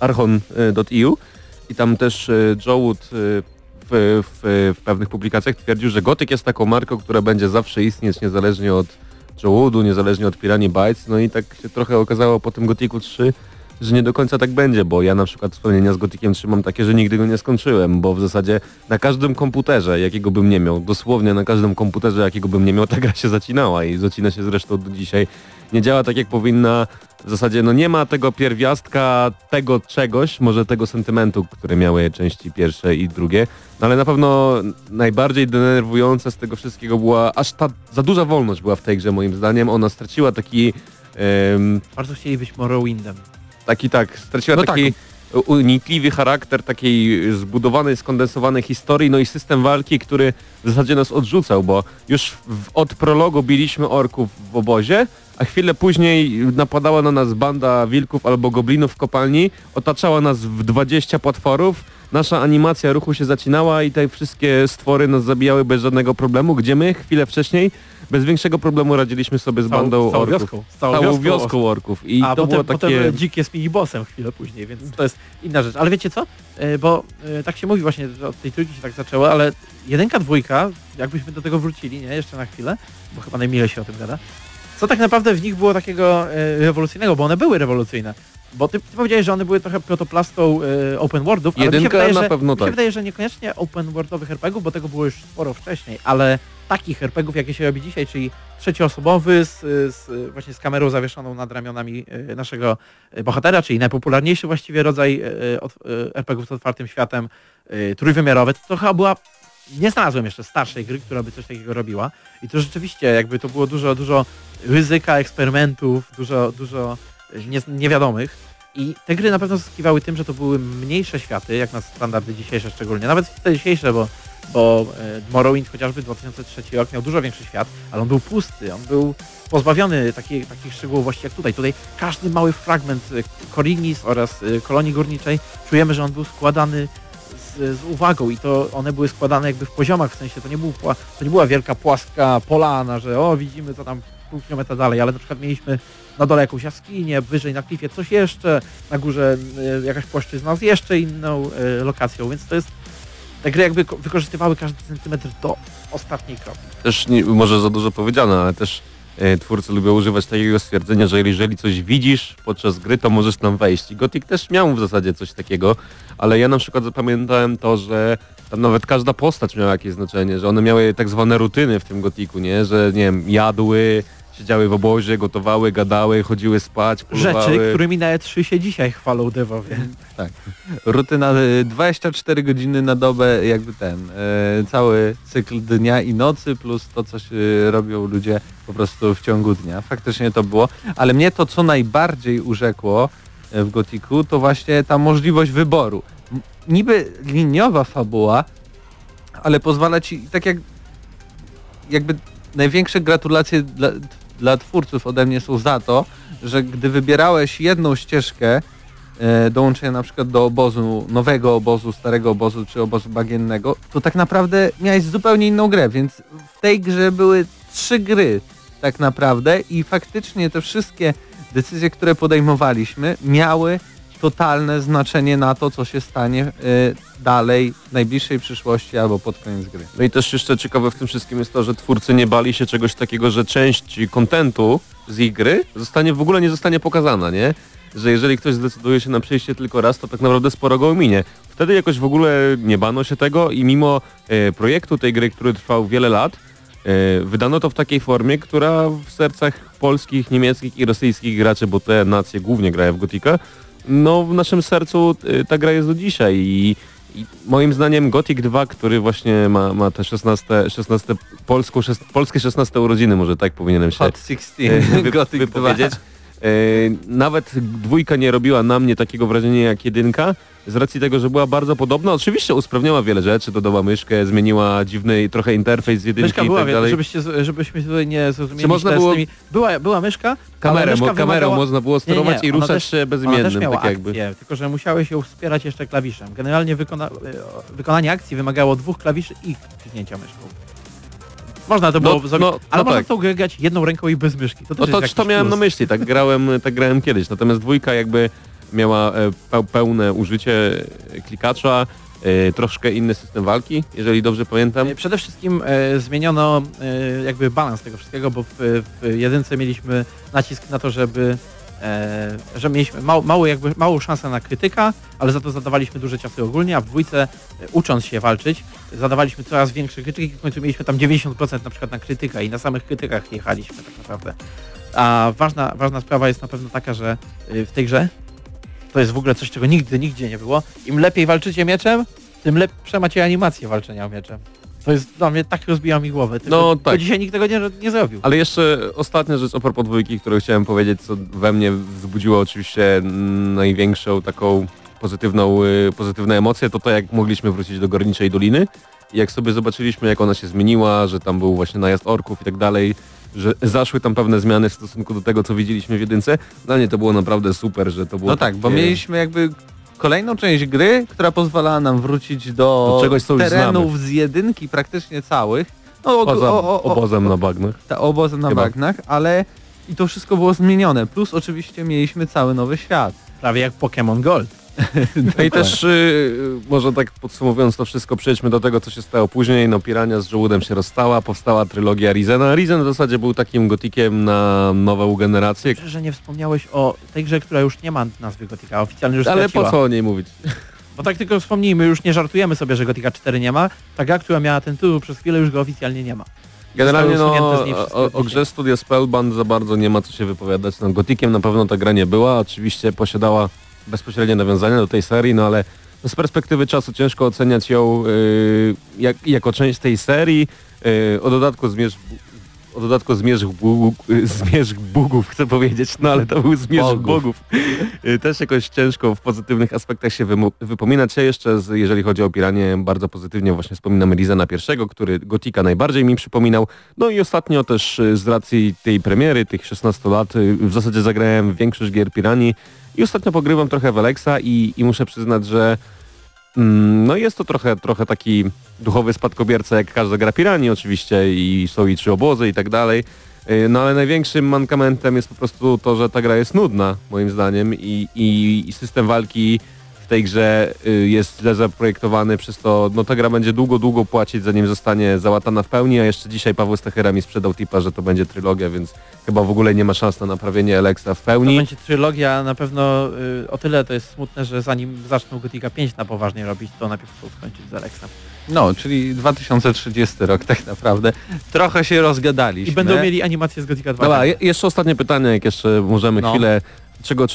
archon.eu i tam też Joe Wood w, w, w pewnych publikacjach twierdził, że Gothic jest taką marką, która będzie zawsze istnieć niezależnie od Joe Woodu, niezależnie od Pirani Bytes, no i tak się trochę okazało po tym Gothicu 3, że nie do końca tak będzie, bo ja na przykład wspomnienia z Gotikiem 3 mam takie, że nigdy go nie skończyłem, bo w zasadzie na każdym komputerze, jakiego bym nie miał, dosłownie na każdym komputerze, jakiego bym nie miał, ta gra się zacinała i zacina się zresztą do dzisiaj. Nie działa tak jak powinna, w zasadzie no nie ma tego pierwiastka, tego czegoś, może tego sentymentu, które miały części pierwsze i drugie, no ale na pewno najbardziej denerwujące z tego wszystkiego była, aż ta za duża wolność była w tej grze moim zdaniem, ona straciła taki... em, Bardzo chcieli być Morrowindem. taki tak, straciła No taki unikliwy charakter takiej zbudowanej, skondensowanej historii, no i system walki, który w zasadzie nas odrzucał, bo już w, od prologu biliśmy orków w obozie, a chwilę później napadała na nas banda wilków albo goblinów w kopalni, otaczała nas w 20 potworów, nasza animacja ruchu się zacinała i te wszystkie stwory nas zabijały bez żadnego problemu, gdzie my chwilę wcześniej bez większego problemu radziliśmy sobie z bandą całą orków. wioską. Całą, całą wioską orków. I A to potem, było takie... potem dzikie z minibossem chwilę później, więc to jest inna rzecz. Ale wiecie co? E, Bo e, tak się mówi właśnie, że od tej trójki się tak zaczęło, ale jedynka, dwójka, jakbyśmy do tego wrócili, nie? Jeszcze na chwilę, bo chyba najmilej się o tym gada. Co tak naprawdę w nich było takiego e, rewolucyjnego, bo one były rewolucyjne. Bo ty, ty powiedziałeś, że one były trochę protoplastą e, open worldów, ale mi się Jedynka wydaje, na że, pewno mi się tak. wydaje, że niekoniecznie open worldowych RPGów, bo tego było już sporo wcześniej, ale takich RPGów, jakie się robi dzisiaj, czyli trzecioosobowy z, z, właśnie z kamerą zawieszoną nad ramionami e, naszego e, bohatera, czyli najpopularniejszy właściwie rodzaj od- RPGów z otwartym światem, trójwymiarowe. To chyba była, nie znalazłem jeszcze starszej gry, która by coś takiego robiła i to rzeczywiście jakby to było dużo, dużo ryzyka, eksperymentów, dużo, dużo nie, niewiadomych. I te gry na pewno zyskiwały tym, że to były mniejsze światy, jak na standardy dzisiejsze szczególnie. Nawet te dzisiejsze, bo, bo e, Morrowind chociażby 2003 rok miał dużo większy świat, ale on był pusty, on był pozbawiony takiej, takich szczegółowości jak tutaj. Tutaj każdy mały fragment e, Korinis oraz e, kolonii górniczej czujemy, że on był składany z, z uwagą i to one były składane jakby w poziomach, w sensie to nie, był, to nie była wielka płaska polana, że o widzimy co tam pół kilometra dalej, ale na przykład mieliśmy na dole jakąś jaskinię, wyżej na klifie coś jeszcze, na górze e, jakaś płaszczyzna z jeszcze inną e, lokacją, więc to jest te gry jakby ko- wykorzystywały każdy centymetr do ostatniej kropki. też nie, może za dużo powiedziane, ale też e, twórcy lubią używać takiego stwierdzenia, że jeżeli coś widzisz podczas gry, to możesz tam wejść. I Gothic też miał w zasadzie coś takiego, ale ja na przykład zapamiętałem to, że tam nawet każda postać miała jakieś znaczenie, że one miały tak zwane rutyny w tym Gothicu, nie? Że nie wiem, jadły, siedziały w obozie, gotowały, gadały, chodziły spać, polowały. Rzeczy, którymi na E3 się dzisiaj chwalą devowie. Rutyna y, 24 godziny na dobę, jakby ten, e, cały cykl dnia i nocy, plus to, co się robią ludzie po prostu w ciągu dnia. Faktycznie to było, ale mnie to, co najbardziej urzekło e, w Gotiku, to właśnie ta możliwość wyboru. Niby liniowa fabuła, ale pozwala ci, tak jak jakby największe gratulacje dla, dla twórców ode mnie są za to, że gdy wybierałeś jedną ścieżkę, e, dołączenia na przykład do obozu, nowego obozu, starego obozu czy obozu bagiennego, to tak naprawdę miałeś zupełnie inną grę, więc w tej grze były trzy gry tak naprawdę i faktycznie te wszystkie decyzje, które podejmowaliśmy miały totalne znaczenie na to, co się stanie e, dalej w najbliższej przyszłości albo pod koniec gry. No i też jeszcze ciekawe w tym wszystkim jest to, że twórcy nie bali się czegoś takiego, że część kontentu z ich gry zostanie w ogóle nie zostanie pokazana, nie? Że jeżeli ktoś zdecyduje się na przejście tylko raz, to tak naprawdę sporo go minie. Wtedy jakoś w ogóle nie bano się tego i mimo e, projektu tej gry, który trwał wiele lat, E, Wydano to w takiej formie, która w sercach polskich, niemieckich i rosyjskich graczy, bo te nacje głównie grają w Gotika, no w naszym sercu e, ta gra jest do dzisiaj i, i moim zdaniem Gothic 2, który właśnie ma, ma te 16, 16 polską, szes- polskie 16 urodziny, może tak powinienem się Hot e, 16, wy, Gothic 2. E, Nawet dwójka nie robiła na mnie takiego wrażenia jak jedynka, z racji tego, że była bardzo podobna. Oczywiście usprawniała wiele rzeczy, dodała myszkę, zmieniła dziwny trochę interfejs z jedynki Myszka i była, tak więc dalej. żebyście, żebyśmy tutaj nie zrozumieli Czy można było-. Była, była myszka, Kamerę, myszka kamerą wymagała- można było sterować Nie, nie, i ruszać też- się Ona też bezimiennym, miała tak jakby. akcję, tylko że musiałeś ją wspierać jeszcze klawiszem. Generalnie wykona, e, wykonanie akcji wymagało dwóch klawiszy i kliknięcia myszką. Można to było No, zrobić, no, ale no można tak. to grać jedną ręką i bez myszki. To No też to, jest to jakiś miałem plus. na myśli, tak grałem, tak grałem kiedyś. Natomiast dwójka jakby miała e, pe- pełne użycie klikacza, e, troszkę inny system walki, jeżeli dobrze pamiętam. E, Przede wszystkim e, zmieniono e, jakby balans tego wszystkiego, bo w, w jedynce mieliśmy nacisk na to, żeby że mieliśmy mał, mało jakby, małą szansę na krytyka, ale za to zadawaliśmy duże ciosy ogólnie, a w dwójce e, ucząc się walczyć, zadawaliśmy coraz większe krytyki w końcu mieliśmy tam 90% na przykład na krytyka i na samych krytykach jechaliśmy tak naprawdę. A ważna, ważna sprawa jest na pewno taka, że y, w tej grze to jest w ogóle coś, czego nigdy, nigdzie nie było. Im lepiej walczycie mieczem, tym lepsze macie animacje walczenia mieczem. To jest dla mnie tak rozbija mi głowę. Tylko, No, tak. dzisiaj nikt tego nie, nie zrobił. Ale jeszcze ostatnia rzecz a propos dwójki, którą chciałem powiedzieć, co we mnie wzbudziło oczywiście największą taką pozytywną, y, pozytywne emocje, to to jak mogliśmy wrócić do Gorniczej Doliny i jak sobie zobaczyliśmy jak ona się zmieniła, że tam był właśnie najazd orków i tak dalej, że zaszły tam pewne zmiany w stosunku do tego, co widzieliśmy w jedynce. Dla mnie to było naprawdę super, że to było No tak, bo takie- mieliśmy jakby kolejną część gry, która pozwalała nam wrócić do, Do czegoś, co już terenów z jedynki praktycznie całych. No, o- Poza o- o- o- obozem na bagnach. ta obozem na Chyba. bagnach, ale i to wszystko było zmienione. Plus oczywiście mieliśmy cały nowy świat. Prawie jak Pokémon Gold. No i też y, może tak podsumowując to wszystko, przejdźmy do tego, co się stało później. No Pirania z żołudem się rozstała, powstała trylogia Rizena. Rizen w zasadzie był takim gotikiem na nową generację, Dobrze, że nie wspomniałeś o tej grze, która już nie ma nazwy Gotika, oficjalnie już ale straciła. po co o niej mówić? Bo tak tylko wspomnijmy, już nie żartujemy sobie, że Gotika 4 nie ma. Ta gra, która miała ten tytuł przez chwilę już go oficjalnie nie ma. Generalnie no, o, o grze Studio Spellbound za bardzo nie ma co się wypowiadać. No, gotikiem na pewno ta gra nie była, oczywiście posiadała bezpośrednie nawiązania do tej serii, no ale z perspektywy czasu ciężko oceniać ją y, jak, jako część tej serii. Y, o dodatku zmierzch o dodatku zmierzch, y, zmierzch bugów chcę powiedzieć, no ale to był zmierzch Bogów. Y, Też jakoś ciężko w pozytywnych aspektach się wypominać się jeszcze, z, jeżeli chodzi o Piranie, bardzo pozytywnie właśnie wspominamy Rizena pierwszego, który Gotika najbardziej mi przypominał. No i ostatnio też y, z racji tej premiery, tych 16 lat, y, w zasadzie zagrałem większość gier Piranii i ostatnio pogrywam trochę w Alexa i, i muszę przyznać, że no jest to trochę, trochę taki duchowy spadkobierca jak każda gra Piranii oczywiście i są i trzy obozy i tak dalej. Y, No ale największym mankamentem jest po prostu to, że ta gra jest nudna moim zdaniem i, i, i system walki w tej grze y, jest źle zaprojektowany, przez to no ta gra będzie długo, długo płacić zanim zostanie załatana w pełni, a jeszcze dzisiaj Paweł Stachera mi sprzedał tipa, że to będzie trylogia, więc chyba w ogóle nie ma szans na naprawienie Alexa w To pełni. będzie trylogia, na pewno y, o tyle to jest smutne, że zanim zaczną Gotika 5 na poważnie robić, to najpierw chcą skończyć z Alexem. No, czyli 2030 rok tak naprawdę. Trochę się rozgadaliśmy. I będą mieli animację z Gotika 2. Dobra, je, jeszcze ostatnie pytanie, jak jeszcze możemy No. chwilę. Czego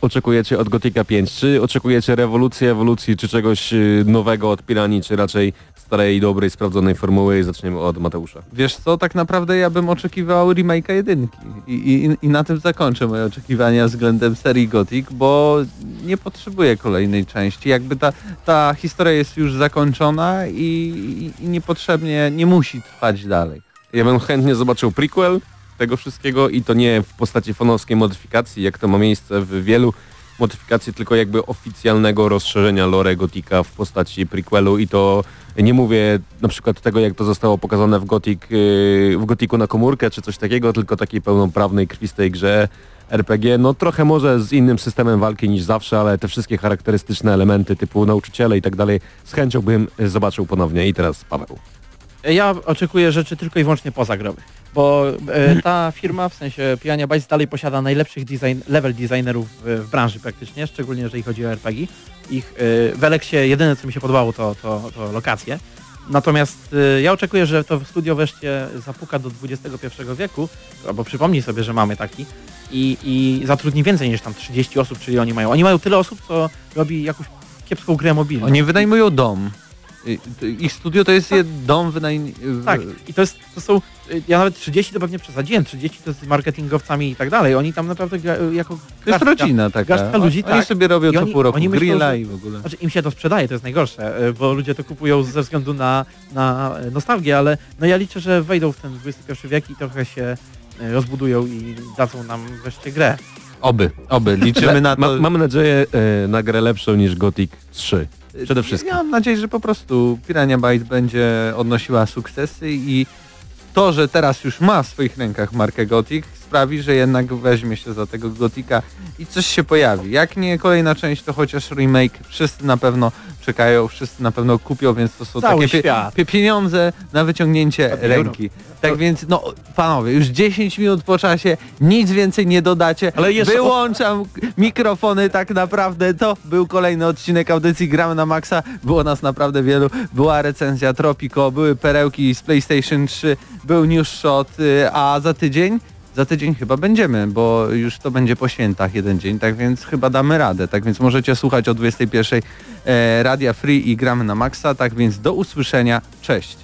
oczekujecie od Gotika 5? Czy oczekujecie rewolucji, ewolucji, czy czegoś y, nowego od Piranii, czy raczej starej, dobrej, sprawdzonej formuły? Zaczniemy od Mateusza. Wiesz co, tak naprawdę ja bym oczekiwał remake'a jedynki I, i, i na tym zakończę moje oczekiwania względem serii Gothic, bo nie potrzebuję kolejnej części. Jakby ta, ta historia jest już zakończona i, i, i niepotrzebnie nie musi trwać dalej. Ja bym chętnie zobaczył prequel tego wszystkiego i to nie w postaci fanowskiej modyfikacji, jak to ma miejsce w wielu modyfikacji, tylko jakby oficjalnego rozszerzenia lore Gotika w postaci prequelu i to nie mówię na przykład tego, jak to zostało pokazane w Gothic, yy, w Gotiku na komórkę czy coś takiego, tylko takiej pełnoprawnej, krwistej grze RPG, no trochę może z innym systemem walki niż zawsze, ale te wszystkie charakterystyczne elementy typu nauczyciele i tak dalej z chęcią bym zobaczył ponownie. I teraz Paweł. Ja oczekuję rzeczy tylko i wyłącznie pozagrowych, bo e, ta firma, w sensie Piranha Bytes dalej posiada najlepszych design, level designerów w, w branży praktycznie, szczególnie jeżeli chodzi o RPG. Ich e, w Alexie jedyne co mi się podobało to, to, to lokacje Natomiast y, ja oczekuję, że to studio wreszcie zapuka do XXI wieku, albo przypomnij sobie, że mamy taki i, i zatrudni więcej niż tam 30 osób, czyli oni mają. Oni mają tyle osób, co robi jakąś kiepską grę mobilną. Oni wynajmują dom. Ich studio to jest jed- dom wynajm... Tak, i to jest, to są, y, ja nawet 30 to pewnie przesadziłem, 30 to z marketingowcami i tak dalej, oni tam naprawdę gra, jako To jest rodzina taka. garstka ludzi, Oni tak. sobie robią I co oni- pół roku oni myślą, że- i w ogóle. Znaczy im się to sprzedaje, to jest najgorsze, y, bo ludzie to kupują ze względu na, na y, nostalgię, ale no ja liczę, że wejdą w ten XXI wiek i trochę się y, rozbudują i dadzą nam wreszcie grę. Oby, oby. Liczymy na to. Ma, mamy nadzieję e, na grę lepszą niż Gothic 3. Przede wszystkim. Ja mam nadzieję, że po prostu Pirania Byte będzie odnosiła sukcesy i to, że teraz już ma w swoich rękach markę Gothic sprawi, że jednak weźmie się za tego Gotika i coś się pojawi. Jak nie kolejna część, to chociaż remake. Wszyscy na pewno czekają, wszyscy na pewno kupią, więc to są Cały takie pie- pieniądze na wyciągnięcie Ładnie ręki. Tak więc, no panowie, już 10 minut po czasie, nic więcej nie dodacie. Ale jest- Wyłączam mikrofony, tak naprawdę to był kolejny odcinek audycji Gramy na Maxa. Było nas naprawdę wielu. Była recenzja Tropico, były perełki z PlayStation 3, był news shot, y, a za tydzień za tydzień chyba będziemy, bo już to będzie po świętach jeden dzień, tak więc chyba damy radę. Tak więc możecie słuchać o 21 e, Radia Free i gramy na Maxa. Tak więc do usłyszenia. Cześć.